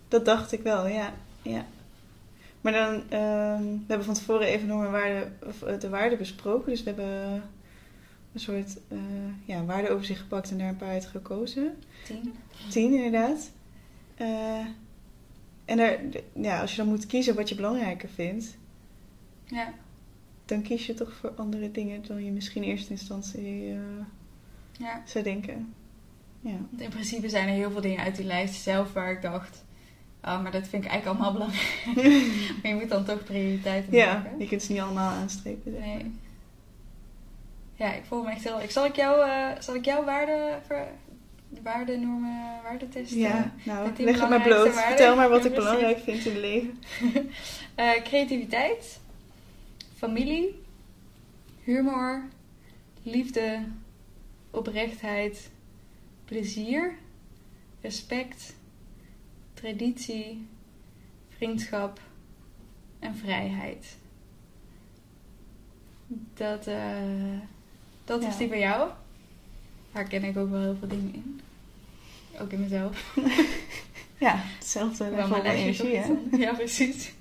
Dat dacht ik wel, ja. ja. Maar dan, um, we hebben van tevoren even nog een waarde, de waarden besproken. Dus we hebben een soort uh, ja, waardeoverzicht gepakt en daar een paar uit gekozen. Tien. Tien, inderdaad. Uh, en daar, ja, als je dan moet kiezen wat je belangrijker vindt, Ja. dan kies je toch voor andere dingen dan je misschien in eerste instantie uh, Ja. zou denken. Ja. Want in principe zijn er heel veel dingen uit die lijst zelf waar ik dacht, Oh, maar dat vind ik eigenlijk allemaal belangrijk. maar je moet dan toch prioriteiten Ja, maken. je kunt ze niet allemaal aanstrepen. zeg maar. Nee. Ja, ik voel me echt heel... Ik, zal ik jou, eh, zal ik jouw waarde, ver, waardenormen, waardetest... Ja, eh, nou, leg het maar bloot. waarden. Vertel maar wat ik belangrijk vind in het leven. eh, creativiteit, familie, humor, liefde, oprechtheid, plezier, respect, traditie, vriendschap en vrijheid. Dat, eh, dat is die bij jou. Daar ken ik ook wel heel veel dingen in. Ook in mezelf. Ja, hetzelfde level mijn van energie, hè? Ja, precies.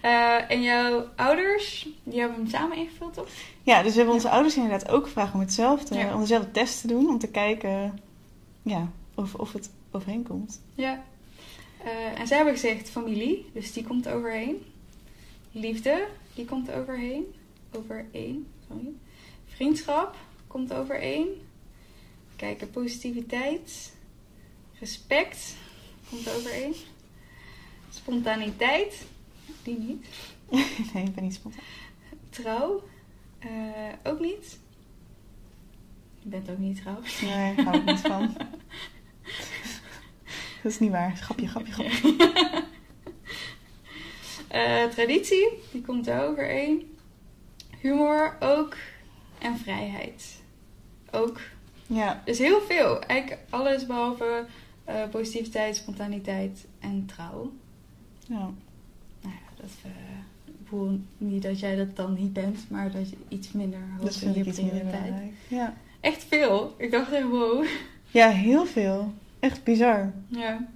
Eh, en jouw ouders, die hebben hem samen ingevuld, toch? Ja, dus we hebben onze ouders inderdaad ook gevraagd om hetzelfde, Ja. om dezelfde test te doen. Om te kijken ja, of, of het overeenkomt. Ja. Eh, en zij hebben gezegd familie, dus die komt overheen. Liefde, die komt overheen. Overeen, sorry. Vriendschap komt overeen. Kijken, positiviteit. Respect komt overeen. Spontaniteit, die niet. nee, ik ben niet spontaan. Trouw, eh, ook niet. Je bent ook niet trouw. Nee, daar hou ik niet van. Dat is niet waar. Grapje, grapje, grapje. Eh, traditie, die komt er overeen. Humor ook. En vrijheid. Ook. Ja, Dus heel veel. Eigenlijk alles behalve eh, positiviteit, spontaniteit en trouw. ja. Nou ja, dat... eh, ik voel niet dat jij dat dan niet bent, maar dat je iets minder hoog in je prioriteit. Ja. Echt veel. Ik dacht echt, wow. ja, heel veel. Echt bizar. Ja.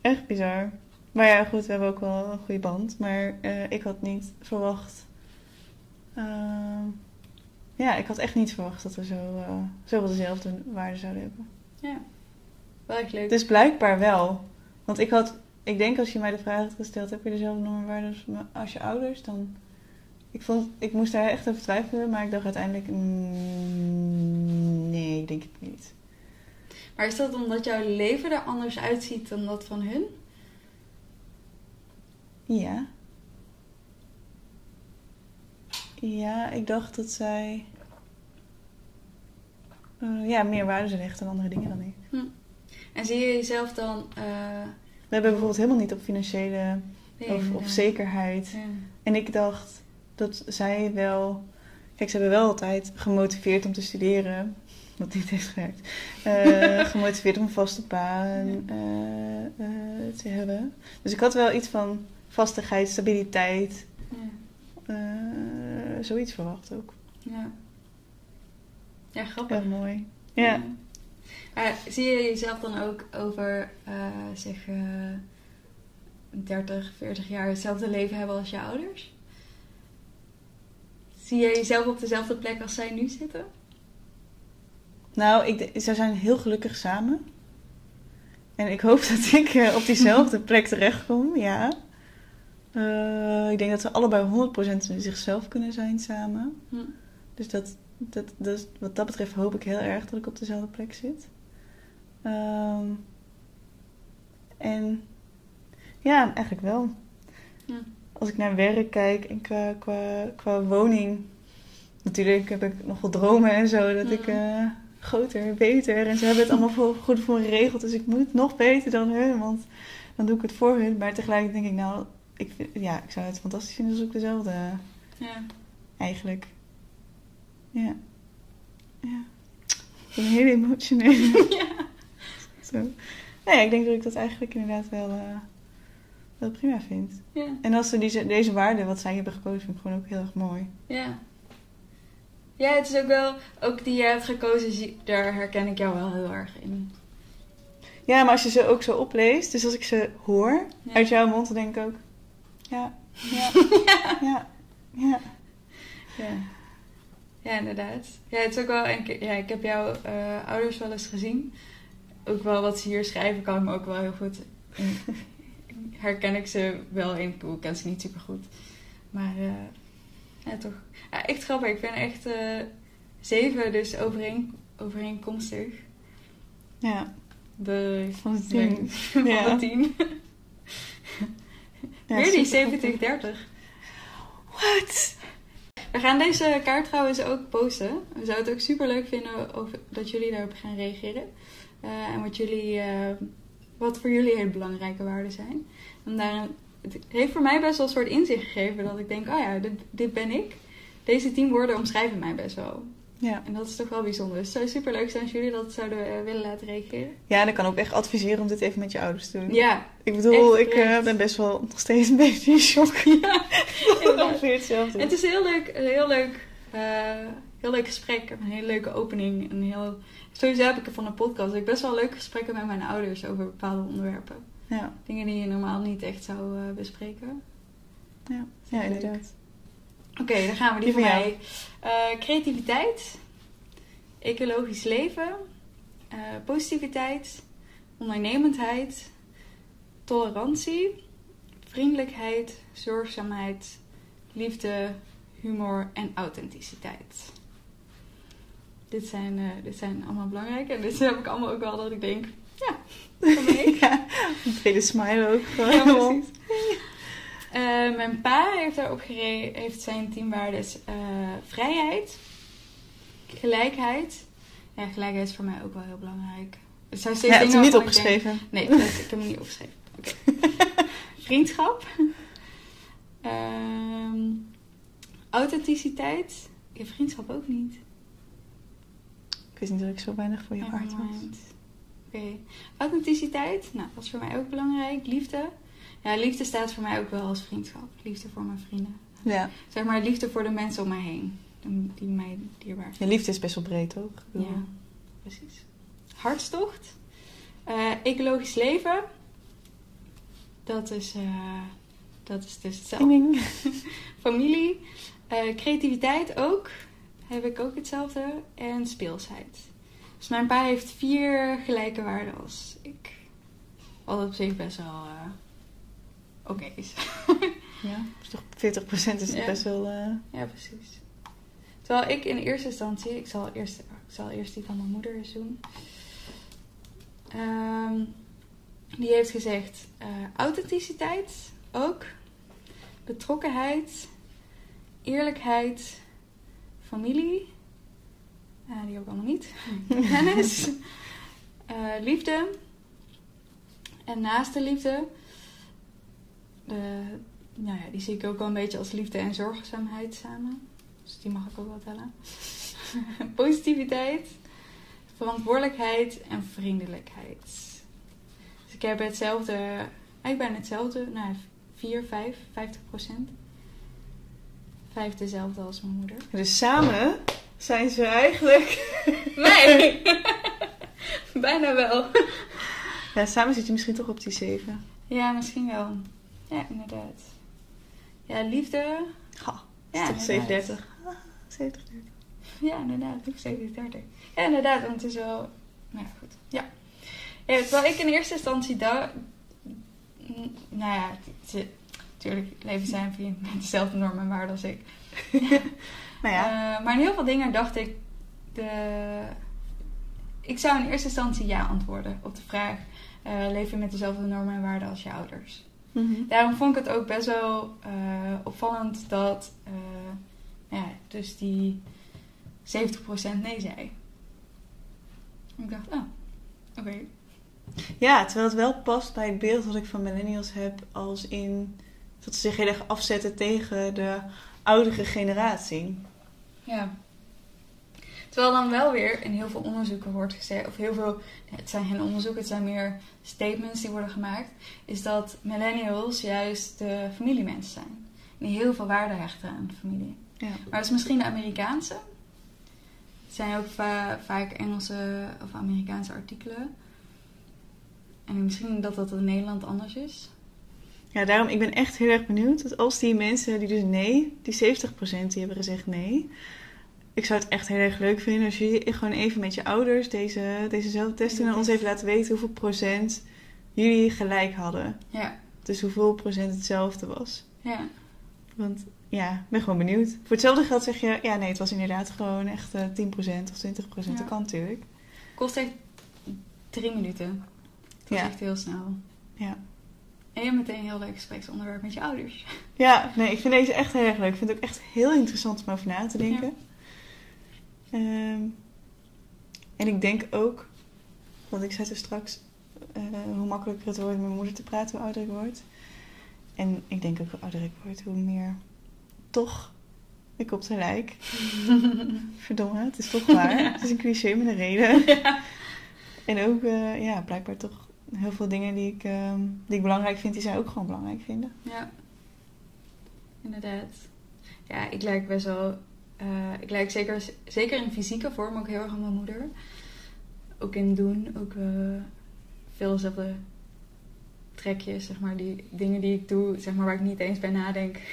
Echt bizar. Maar ja, goed, we hebben ook wel een goede band. Maar eh, ik had niet verwacht. Ja, ik had echt niet verwacht dat we zo, eh zoveel dezelfde waarden zouden hebben. Ja. Wel echt leuk. Dus blijkbaar wel. Want ik had, ik denk als je mij de vraag had gesteld, heb je dezelfde normen en waarden als als je ouders, dan. Ik, vond, ik moest daar echt over twijfelen, maar ik dacht uiteindelijk, mm, nee, ik denk het niet. Maar is dat omdat jouw leven er anders uitziet dan dat van hun? Ja. Ja, ik dacht dat zij eh, ja, meer waarde zou hechten aan andere dingen dan ik. En zie je jezelf dan... eh, We hebben bijvoorbeeld helemaal niet op financiële nee, of, of zekerheid. Ja. En ik dacht dat zij wel... Kijk, ze hebben wel altijd gemotiveerd om te studeren. Wat niet heeft gewerkt. Eh, gemotiveerd om een vaste baan te hebben. Dus ik had wel iets van vastigheid, stabiliteit. Ja. zoiets verwacht ook. Ja. Ja, grappig. Erg mooi. Ja. Maar zie je jezelf dan ook over, eh, zeg, eh 30, 40 jaar hetzelfde leven hebben als je ouders? Zie je jezelf op dezelfde plek als zij nu zitten? Nou, ik, zij zijn heel gelukkig samen. En ik hoop dat ik eh, op diezelfde plek terechtkom, ja. Eh, ik denk dat ze allebei 100% zichzelf kunnen zijn samen. Hm. Dus dat, dat, dat, wat dat betreft hoop ik heel erg dat ik op dezelfde plek zit. Ehm, en ja, eigenlijk wel. Ja. Als ik naar werk kijk en qua, qua, qua woning. Natuurlijk heb ik nog wel dromen en zo. Dat ik eh, groter, beter. En ze hebben het allemaal voor, goed voor me geregeld. Dus ik moet nog beter dan hun. Want dan doe ik het voor hun. Maar tegelijk denk ik nou... Ik, ja, ik zou het fantastisch vinden als ik dezelfde Ja. eigenlijk. Ja. Ja. Ik ben een hele emotionele. ja. Zo. Nee, ik denk dat ik dat eigenlijk inderdaad wel, eh, wel prima vind. Ja. En als ze deze, deze waarden wat zij hebben gekozen, vind ik gewoon ook heel erg mooi. Ja. Ja, het is ook wel, ook die je hebt gekozen, daar herken ik jou wel heel erg in. Ja, maar als je ze ook zo opleest, dus als ik ze hoor Ja. uit jouw mond, dan denk ik ook... Ja, ja, ja, ja. ja. Ja, inderdaad. Ja, het is ook wel ja, ik heb jouw eh, ouders wel eens gezien. Ook wel wat ze hier schrijven, kan ik me ook wel heel goed. in- herken ik ze wel in. Ik ken ze niet super goed. Maar eh, ja, toch. Ja, echt grappig. Ik ben echt eh, zeven, dus overeen, overeenkomstig. Ja, de Van het team. van Ja. team. Ja, Weer die super 70-30. What? We gaan deze kaart trouwens ook posten. We zouden het ook super leuk vinden over, dat jullie daarop gaan reageren. Eh, en wat, jullie, eh, wat voor jullie hele belangrijke waarden zijn. En daarin, het heeft voor mij best wel een soort inzicht gegeven dat ik denk, oh ja, dit, dit ben ik. Deze tien woorden omschrijven mij best wel. Ja. En dat is toch wel bijzonder. Dus het zou super leuk zijn als jullie dat zouden eh, willen laten reageren. ja, en ik kan ook echt adviseren om dit even met je ouders te doen. Ja, Ik bedoel, ik eh, ben best wel nog steeds een beetje in shock. ja. Dat hetzelfde. Het is heel leuk, een heel leuk, eh, heel leuk gesprek. Een hele leuke opening. Een heel, sowieso heb ik van een podcast. Ik best wel leuke gesprekken met mijn ouders over bepaalde onderwerpen. Ja, Dingen die je normaal niet echt zou bespreken. ja. ja inderdaad. Oké, dan gaan we die Die van. Eh, creativiteit, ecologisch leven, eh, positiviteit, ondernemendheid, tolerantie, vriendelijkheid, zorgzaamheid, liefde, humor en authenticiteit. Dit zijn, eh, dit zijn allemaal belangrijke. En dit heb ik allemaal ook wel dat ik denk, ja, dat ben ik. ja, een tweede smile ook. Ja, precies. Eh, mijn pa heeft daarop gere- heeft zijn teamwaardes eh, vrijheid, gelijkheid. Ja, gelijkheid is voor mij ook wel heel belangrijk. Het zijn steeds Ja, dingen niet waarvan ik denk- opgeschreven. Nee, dat, ik heb hem niet opgeschreven. Vriendschap. Ehm, authenticiteit. Ik heb vriendschap ook niet. Ik wist niet dat ik zo weinig voor je hart was. Oké. Authenticiteit. Nou, dat is voor mij ook belangrijk. Liefde. Ja, liefde staat voor mij ook wel als vriendschap. Liefde voor mijn vrienden. Ja, Zeg maar liefde voor de mensen om mij heen. Die die mij dierbaar je liefde is best wel breed bedoel, Ja, precies. Hartstocht. Eh, ecologisch leven. Dat is, eh, dat is dus hetzelfde. Familie. Eh, creativiteit ook. Heb ik ook hetzelfde. En speelsheid. Dus mijn pa heeft vier gelijke waarden als ik. Wat op zich best wel oké is. Ja, is toch 40% is Ja. best wel... eh, ja, precies. Terwijl ik in eerste instantie... Ik zal eerst, ik zal eerst die van mijn moeder eens doen. Ehm, die heeft gezegd... eh, authenticiteit ook. Betrokkenheid. Eerlijkheid. Familie. Eh, die ik allemaal niet. Kennis. liefde. En naaste liefde. De, nou ja, die zie ik ook wel een beetje als liefde en zorgzaamheid samen. Dus die mag ik ook wel tellen. Positiviteit, verantwoordelijkheid en vriendelijkheid. Dus ik heb hetzelfde, eigenlijk bijna hetzelfde, nou 4, 5, 50 procent. Vijf dezelfde als mijn moeder. Dus samen zijn ze eigenlijk... Nee! bijna wel. Ja, samen zit je misschien toch op die 7. Ja, misschien wel. Ja, inderdaad. Ja, liefde. Ha, Ja, toch inderdaad. 37? Ah, 70. Ja, inderdaad. Ook 37. Ja, inderdaad, want het is wel... Nou ja, goed. Ja. ja terwijl ik in eerste instantie dacht... Nou ja, natuurlijk leven zijn via met dezelfde normen en waarden als ik. Nou ja, Eh, maar in heel veel dingen dacht ik... De... Ik zou in eerste instantie ja antwoorden op de vraag... eh leef je met dezelfde normen en waarden als je ouders? Mhm. Daarom vond ik het ook best wel eh, opvallend dat eh, ja, dus die 70% nee zei. Ik dacht, oh, oké. ja, terwijl het wel past bij het beeld wat ik van millennials heb als in dat ze zich heel erg afzetten tegen de oudere generatie. Ja. Terwijl dan wel weer in heel veel onderzoeken wordt gezegd, of heel veel, het zijn geen onderzoeken, het zijn meer statements die worden gemaakt, is dat millennials juist de familiemensen zijn. Die heel veel waarde hechten aan familie. Ja. Maar dat is misschien de Amerikaanse. Het zijn ook va- vaak Engelse of Amerikaanse artikelen. En misschien dat dat in Nederland anders is. Ja, daarom, ik ben echt heel erg benieuwd dat als die mensen die dus nee, die 70% die hebben gezegd nee. Ik zou het echt heel erg leuk vinden als jullie gewoon even met je ouders deze, dezezelfde test doen en ons even laten weten hoeveel procent jullie gelijk hadden. Ja, Dus hoeveel procent hetzelfde was. ja. Want ja, ik ben gewoon benieuwd. Voor hetzelfde geld zeg je, ja nee, het was inderdaad gewoon echt eh 10% of 20%. Ja. Dat kan natuurlijk. Kost echt drie minuten. Dat is Ja. echt heel snel. Ja. En je meteen een heel leuk gespreksonderwerp met je ouders. Ja, nee, ik vind deze echt heel erg leuk. Ik vind het ook echt heel interessant om over na te denken. Ehm, en ik denk ook, want ik zei er straks, eh, hoe makkelijker het wordt met mijn moeder te praten, hoe ouder ik word. En ik denk ook hoe ouder ik word, hoe meer toch ik op de lijk. Verdomme, het is toch waar. Het is een cliché met een reden. En ook, eh, ja, blijkbaar toch heel veel dingen die ik, ehm, die ik belangrijk vind, die zij ook gewoon belangrijk vinden. Ja, inderdaad. Ja, ik lijk best wel. Eh, ik lijk zeker, zeker in fysieke vorm ook heel erg aan mijn moeder. Ook in doen, ook eh, veel dezelfde trekjes, zeg maar, die dingen die ik doe, zeg maar, waar ik niet eens bij nadenk.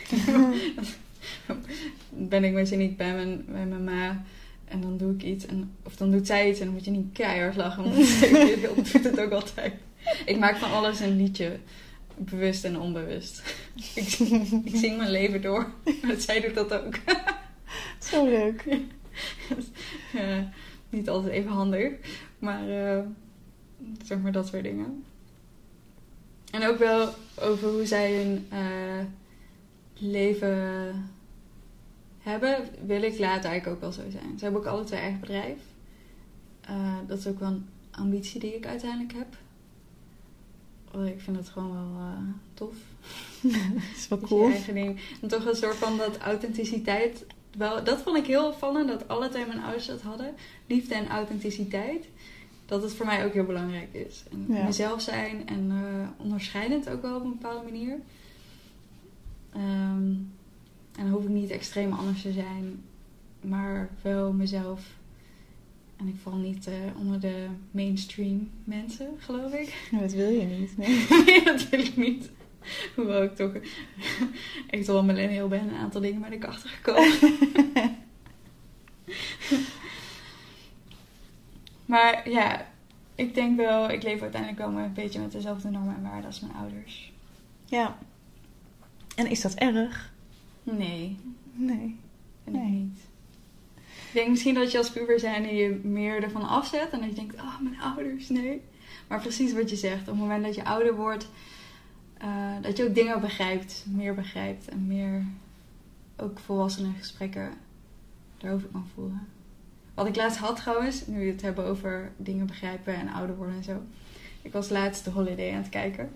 ben ik met je niet bij mijn, bij mijn ma en dan doe ik iets, en, of dan doet zij iets en dan moet je niet keihard lachen, want ik doet het ook altijd. Ik maak van alles een liedje, bewust en onbewust. ik, ik zing mijn leven door, maar zij doet dat ook. Zo leuk. Eh, niet altijd even handig, maar eh, zeg maar dat soort dingen. En ook wel over hoe zij hun eh, leven hebben, wil ik later eigenlijk ook wel zo zijn. Ze hebben ook alle twee eigen bedrijf. Dat is ook wel een ambitie die ik uiteindelijk heb. Oh, ik vind het gewoon wel tof. Dat is wel cool. je eigen ding. En toch een soort van dat authenticiteit. Wel, dat vond ik heel opvallend dat alle twee mijn ouders dat hadden. Liefde en authenticiteit. Dat het voor mij ook heel belangrijk is. En Ja. mezelf zijn en eh, onderscheidend ook wel op een bepaalde manier. Ehm, en dan hoef ik niet extreem anders te zijn, maar wel mezelf. En ik val niet eh, onder de mainstream mensen, geloof ik. Dat wil je niet. Nee. Nee, dat wil ik niet. Hoewel ik toch echt wel een millennial ben. Een aantal dingen ben ik achtergekomen. maar ja, ik denk wel... Ik leef uiteindelijk wel een beetje met dezelfde normen en waarden als mijn ouders. Ja. En is dat erg? Nee, Nee. vind Nee. ik niet. Ik denk misschien dat je als puber zijn en je meer ervan afzet. En dat je denkt, oh, mijn ouders, nee. Maar precies wat je zegt. Op het moment dat je ouder wordt... eh, dat je ook dingen begrijpt. Meer begrijpt. En meer ook volwassene gesprekken daarover kan voeren. Wat ik laatst had trouwens, nu we het hebben over dingen begrijpen en ouder worden en zo. Ik was laatst de Holiday aan het kijken.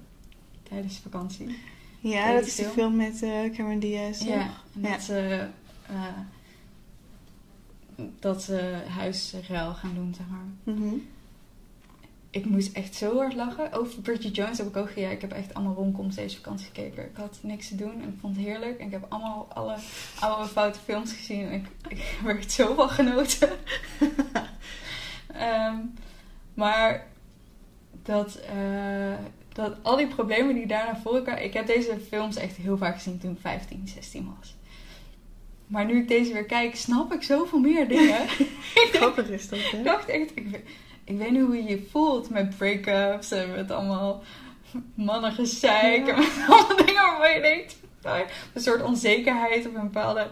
Tijdens vakantie. Ja, dat is de film? met eh Cameron Diaz. Ja, en Ja. dat ze... eh, dat ze huisruil gaan doen, zeg maar. Mhm. Ik moest echt zo hard lachen. Over Bridget Jones heb ik ook ja, Ik heb echt allemaal romcoms deze vakantie gekeken. Ik had niks te doen en ik vond het heerlijk. En ik heb allemaal alle oude foute films gezien. En ik, ik heb er echt zo van genoten. Ehm, maar dat, eh, dat al die problemen die daar naar voren kwamen... Ik heb deze films echt heel vaak gezien toen ik 15, 16 was. Maar nu ik deze weer kijk, snap ik zoveel meer dingen. Grappig is dat, hè? Ik dacht echt, ik, ik weet niet hoe je je voelt met break-ups en met allemaal mannengezeik Ja. en met allemaal dingen waarvan je denkt, nou, een soort onzekerheid of een bepaalde,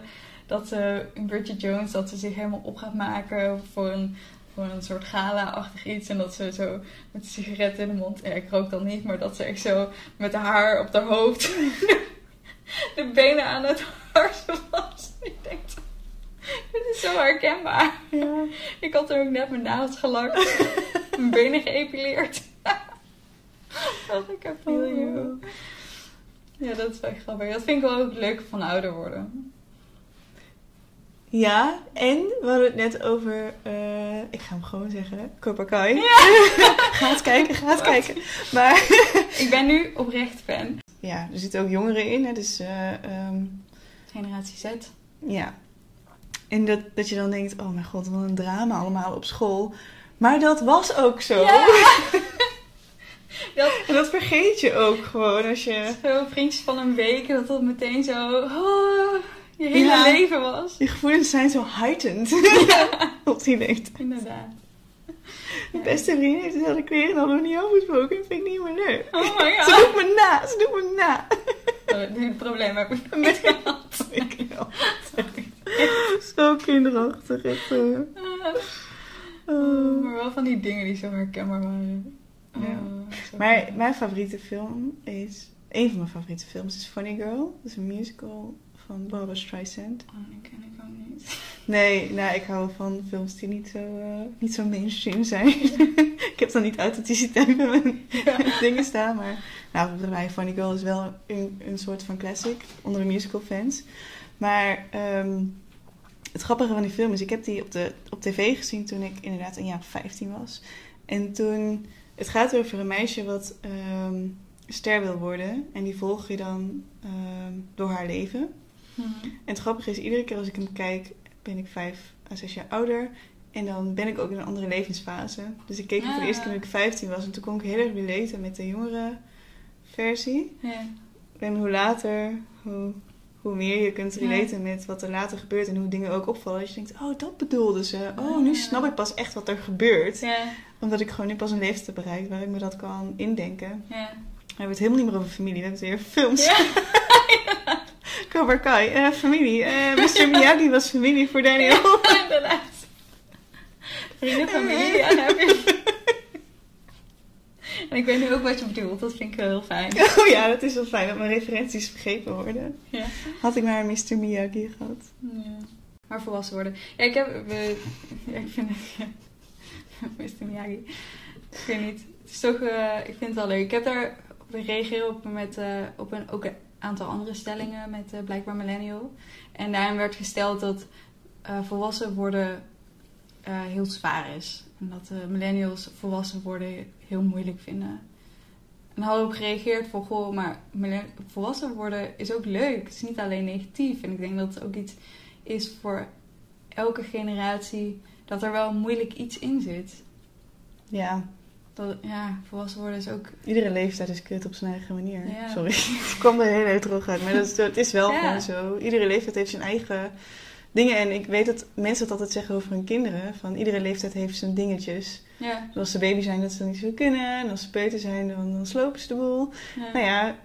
dat ze in Bridget Jones, dat ze zich helemaal op gaat maken voor een, voor een soort gala-achtig iets en dat ze zo met een sigaret in de mond, ja, ik rook dan niet, maar dat ze echt zo met haar op haar hoofd de benen aan het harsen was. Ik denk, dit is zo herkenbaar. Ja. Ik had er ook net mijn nagels gelakt. mijn benen geëpileerd. dat ik heb feel you. Ja, dat is wel grappig. Dat vind ik wel ook leuk van ouder worden. Ja, en we hadden het net over, eh, ik ga hem gewoon zeggen, Cobra Kai. ga eens kijken, ga eens kijken. Maar Ik ben nu oprecht fan. ja, er zitten ook jongeren in, hè, dus eh, ehm, Generatie Z. ja. En dat, dat je dan denkt, oh mijn god, wat een drama allemaal op school. Maar dat was ook zo. Ja! dat, En dat vergeet je ook gewoon als je... zo vriendjes van een week, dat dat meteen zo... oh, je hele Ja. leven was. Je gevoelens zijn zo heightened op die leeftijd. Inderdaad. Mijn beste vriend heeft dezelfde kleren hadden we niet afgesproken. Dat vind ik niet meer leuk. Oh my Ze god. doet me na, ze doet me na. Oh, Dit probleem heb ik met gehad. Ik wel. Zo kinderachtig. Echt, eh. Oh. Maar wel van die dingen die zo herkenbaar waren. Ja. zo Maar mijn favoriete film is... Een van mijn favoriete films is Funny Girl. Dat is een musical van Barbara Streisand. Oh, die ken ik ook niet. Nee, nou, ik hou van films die niet zo, eh, niet zo mainstream zijn. ik heb dan niet authenticiteit bij mijn dingen staan. Maar nou, voor mij Funny Girl is wel een, een soort van classic onder de musical fans. Maar ehm, het grappige van die film is, ik heb die op, de, op tv gezien toen ik inderdaad een jaar of 15 was. En toen, het gaat over een meisje wat ehm, ster wil worden. En die volg je dan ehm, door haar leven. Mhm. En het grappige is, iedere keer als ik hem kijk, ben ik vijf à zes jaar ouder. En dan ben ik ook in een andere levensfase. Dus ik keek hem voor de eerste keer toen ik 15 was. En toen kon ik heel erg relaten met de jongere versie. Ja. En hoe later, hoe, hoe meer je kunt Ja. relaten met wat er later gebeurt. En hoe dingen ook opvallen. Dat je denkt, oh, dat bedoelde ze. Oh, nu snap ik pas echt wat er gebeurt. Ja. Omdat ik gewoon nu pas een leeftijd heb bereikt waar ik me dat kan indenken. Ja. We hebben het helemaal niet meer over familie. We hebben het weer films. Ja. Cobra Kai, eh, familie. Eh, Mr. Miyagi was familie voor Daniel. Inderdaad. Vrienden, familie, ja, je. En ik weet nu ook wat je bedoelt, dat vind ik wel heel fijn. Oh ja, dat is wel fijn dat mijn referenties vergeten worden. Ja. Had ik maar Mr. Miyagi gehad. Ja. Maar volwassen worden. Ja, ik heb... We, ja, ik vind het... Mr. Miyagi. Ik weet niet. Het is toch... eh, ik vind het wel leuk. Ik heb daar... We reageren op, met, eh, op een, ook een aantal andere stellingen met eh, blijkbaar millennial. En daarin werd gesteld dat volwassen worden heel zwaar is. En dat eh, millennials volwassen worden heel moeilijk vinden. En hadden we op gereageerd van, goh, maar volwassen worden is ook leuk. Het is niet alleen negatief. En ik denk dat het ook iets is voor elke generatie dat er wel moeilijk iets in zit. Ja, Dat, ja, volwassen worden is ook... iedere leeftijd is kut op zijn eigen manier. Ja. Sorry, het kwam er heel erg terug uit. Maar dat is, het is wel Ja. gewoon zo. Iedere leeftijd heeft zijn eigen dingen. En ik weet dat mensen het altijd zeggen over hun kinderen. Van iedere leeftijd heeft zijn dingetjes. Ja, Dus als ze baby zijn, dat ze dat niet zo kunnen. En als ze peuter zijn, dan, dan slopen ze de boel. ja. Nou ja,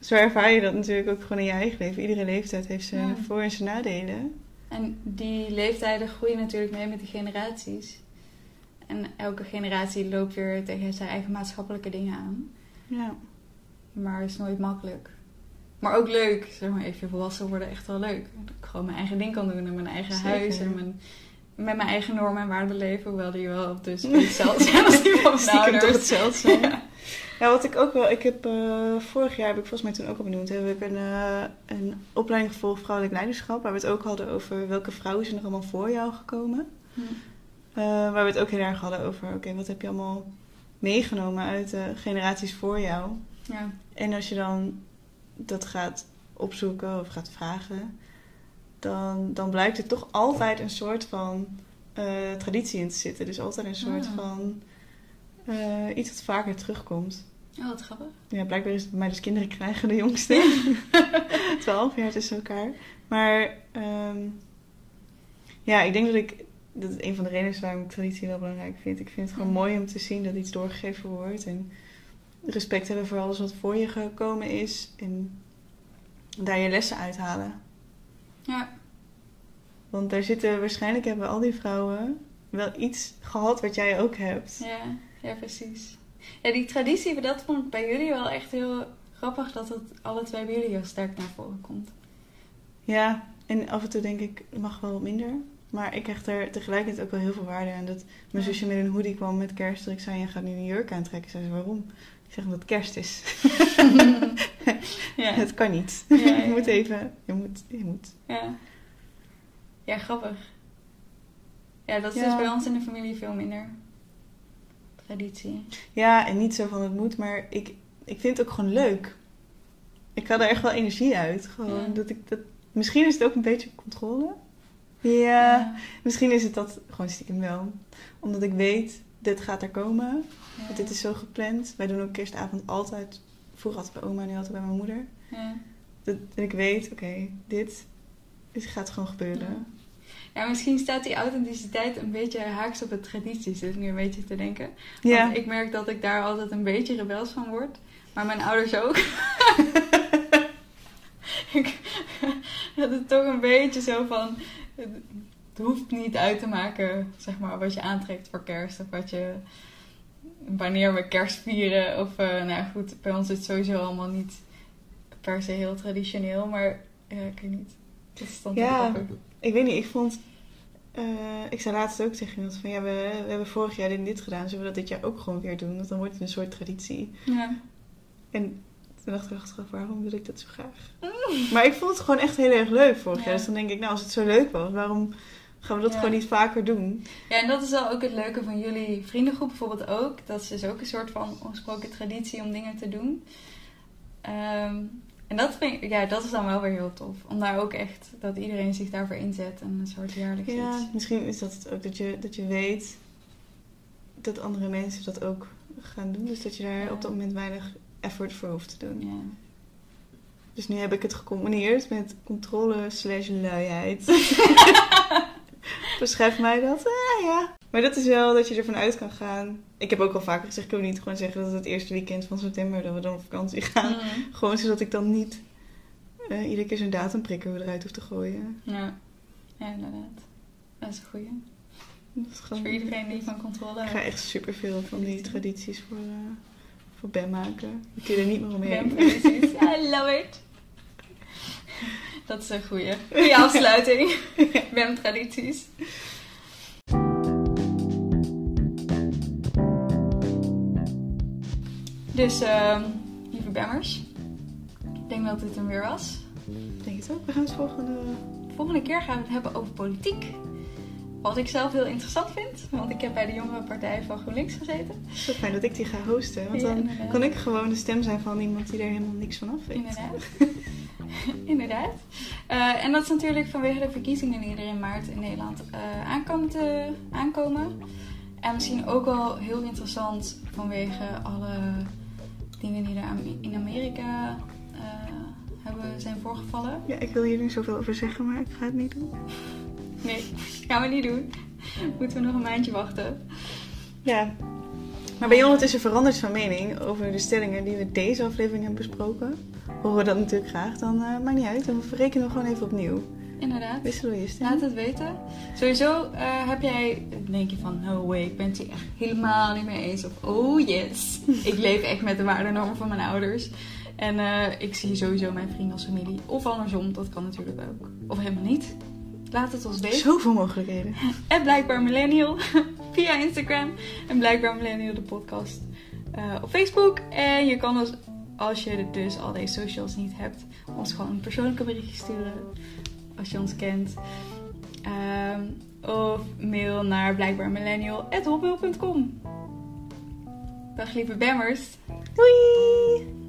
zo ervaar je dat natuurlijk ook gewoon in je eigen leven. Iedere leeftijd heeft zijn Ja. voor- en zijn nadelen. En die leeftijden groeien natuurlijk mee met de generaties. En elke generatie loopt weer tegen zijn eigen maatschappelijke dingen aan. Ja. Maar het is nooit makkelijk. Maar ook leuk, zeg maar even volwassen worden, echt wel leuk. Dat ik gewoon mijn eigen ding kan doen en mijn eigen Zeker. huis en mijn, met mijn eigen normen en waarden leven. Hoewel die wel dus hetzelfde die van Stiekem toch hetzelfde zijn. Ja. Ja, wat ik ook wel... Ik heb eh, vorig jaar, heb ik volgens mij toen ook al benoemd... heb ik een, eh, een opleiding gevolgd vrouwelijk leiderschap... waar we het ook hadden over welke vrouwen zijn er allemaal voor jou gekomen. Hm. Eh, waar we het ook heel erg hadden over... oké, wat heb je allemaal meegenomen uit de generaties voor jou? Ja. En als je dan dat gaat opzoeken of gaat vragen... dan, dan blijkt er toch altijd een soort van eh, traditie in te zitten. Dus altijd een soort Ah. van... eh, iets wat vaker terugkomt. Oh, wat grappig. Ja, blijkbaar is het bij mij dus kinderen krijgen, de jongste. Twaalf jaar tussen elkaar. Maar ehm, ja, ik denk dat ik... Dat is een van de redenen is waarom ik traditie wel belangrijk vind. Ik vind het gewoon mooi om te zien dat iets doorgegeven wordt. En respect hebben voor alles wat voor je gekomen is. En daar je lessen uithalen. Ja. Want daar zitten, waarschijnlijk hebben al die vrouwen wel iets gehad wat jij ook hebt. Ja, ja, precies. Ja, die traditie, dat vond ik bij jullie wel echt heel grappig dat het alle twee bij jullie heel sterk naar voren komt. Ja, en af en toe denk ik, het mag wel wat minder. Maar ik hecht er tegelijkertijd ook wel heel veel waarde aan. Dat mijn Ja. zusje met een hoodie kwam met kerst. Dat ik zei, je gaat nu een jurk aantrekken. Zei ze, waarom? Ik zeg, het kerst is. ja. Het kan niet. Ja, ja, je moet even, je moet, je moet. Ja. Ja, grappig. Ja, dat is dus bij ons in de familie veel minder. Traditie. Ja, en niet zo van het moet, maar ik, ik vind het ook gewoon leuk. Ik haal er echt wel energie uit. Gewoon dat ik dat... Misschien is het ook een beetje controle. Ja, misschien is het dat gewoon stiekem wel. Omdat ik weet, dit gaat er komen. Ja. Want dit is zo gepland. Wij doen ook kerstavond altijd. Vroeger altijd bij oma, nu altijd bij mijn moeder. Ja. Dat, dat ik weet, oké, dit, dit gaat gewoon gebeuren. Ja, misschien staat die authenticiteit een beetje haaks op het traditie, zit ik nu een beetje te denken. Ja, Want ik merk dat ik daar altijd een beetje rebels van word. Maar mijn ouders ook. ik had het toch een beetje zo van... hoeft niet uit te maken, zeg maar, wat je aantrekt voor kerst. Of wat je, wanneer we kerst vieren. Of, eh, nou ja, goed, bij ons is het sowieso allemaal niet per se heel traditioneel. Maar, ja, ik weet niet. Dat is dan Ja. Ik weet niet, ik vond... eh, ik zei laatst ook tegen iemand van... Ja, we, we hebben vorig jaar dit en dit gedaan. Zullen we dat dit jaar ook gewoon weer doen? Want dan wordt het een soort traditie. Ja. En toen dacht ik achteraf, waarom wil ik dat zo graag? Maar ik vond het gewoon echt heel erg leuk vorig Ja. jaar. Dus dan denk ik, nou, als het zo leuk was, waarom gaan we dat Ja. gewoon niet vaker doen? Ja, en dat is wel ook het leuke van jullie vriendengroep bijvoorbeeld ook. Dat is dus ook een soort van ongesproken traditie om dingen te doen. Ehm, en dat, vind ik, ja, dat is dan wel weer heel tof. Om daar ook echt, dat iedereen zich daarvoor inzet en een soort jaarlijks Ja, iets. misschien is dat het ook dat je, dat je weet dat andere mensen dat ook gaan doen. Dus dat je daar Ja. op dat moment weinig effort voor hoeft te doen. Ja. Dus nu heb ik het gecombineerd met controle slash luiheid. Beschrijf mij dat? Ah, ja. Maar dat is wel dat je ervan uit kan gaan. Ik heb ook al vaker gezegd, ik wil niet gewoon zeggen dat het eerste weekend van september dat we dan op vakantie gaan. Mm. Gewoon zodat ik dan niet eh, iedere keer zo'n datumprikker eruit hoef te gooien. ja. Ja, inderdaad. Dat is een goeie. Dat is gewoon... voor iedereen die van controle Ik ga echt superveel van die tradities voor, eh voor Ben maken. Ik kun je er niet meer omheen. BAM-tradities. I love it. Dat is een goeie. Goeie afsluiting. BAM-tradities. Dus, ehm lieve Bammers. Ik denk dat dit hem weer was. Ik denk het ook. We gaan het volgende... Volgende keer gaan we het hebben over politiek. Wat ik zelf heel interessant vind. Want ik heb bij de jongere partij van GroenLinks gezeten. Zo fijn dat ik die ga hosten. Want dan kan ik gewoon de stem zijn van iemand die er helemaal niks van af weet. Inderdaad. Inderdaad. Eh, en dat is natuurlijk vanwege de verkiezingen die er in maart in Nederland eh, aankomen, te, aankomen. En misschien ook wel heel interessant vanwege alle dingen die er in Amerika eh, hebben, zijn voorgevallen. Ja, ik wil hier nu zoveel over zeggen, maar ik ga het niet doen. Nee, gaan we niet doen. Moeten we nog een maandje wachten. Ja. Maar ben je ondertussen veranderd van mening over de stellingen die we deze aflevering hebben besproken? Horen we dat natuurlijk graag, dan eh, maakt niet uit. Dan rekenen we gewoon even opnieuw. Inderdaad. Wisselen we je stem. Laat het weten. Sowieso eh, heb jij, denk je van, no way, ik ben het hier echt helemaal niet mee eens. Of, oh yes, ik leef echt met de waardenormen van mijn ouders. En eh, ik zie sowieso mijn vrienden als familie. Of andersom, dat kan natuurlijk ook. Of helemaal niet. Laat het ons weten. Zoveel mogelijkheden. En blijkbaar millennial via Instagram. En blijkbaar millennial de podcast eh, op Facebook. En je kan ons, als je dus al deze socials niet hebt, ons gewoon een persoonlijke berichtje sturen. Als je ons kent. Ehm, of mail naar blijkbaarmillennial.hotmail.com Dag lieve bammers. Doei!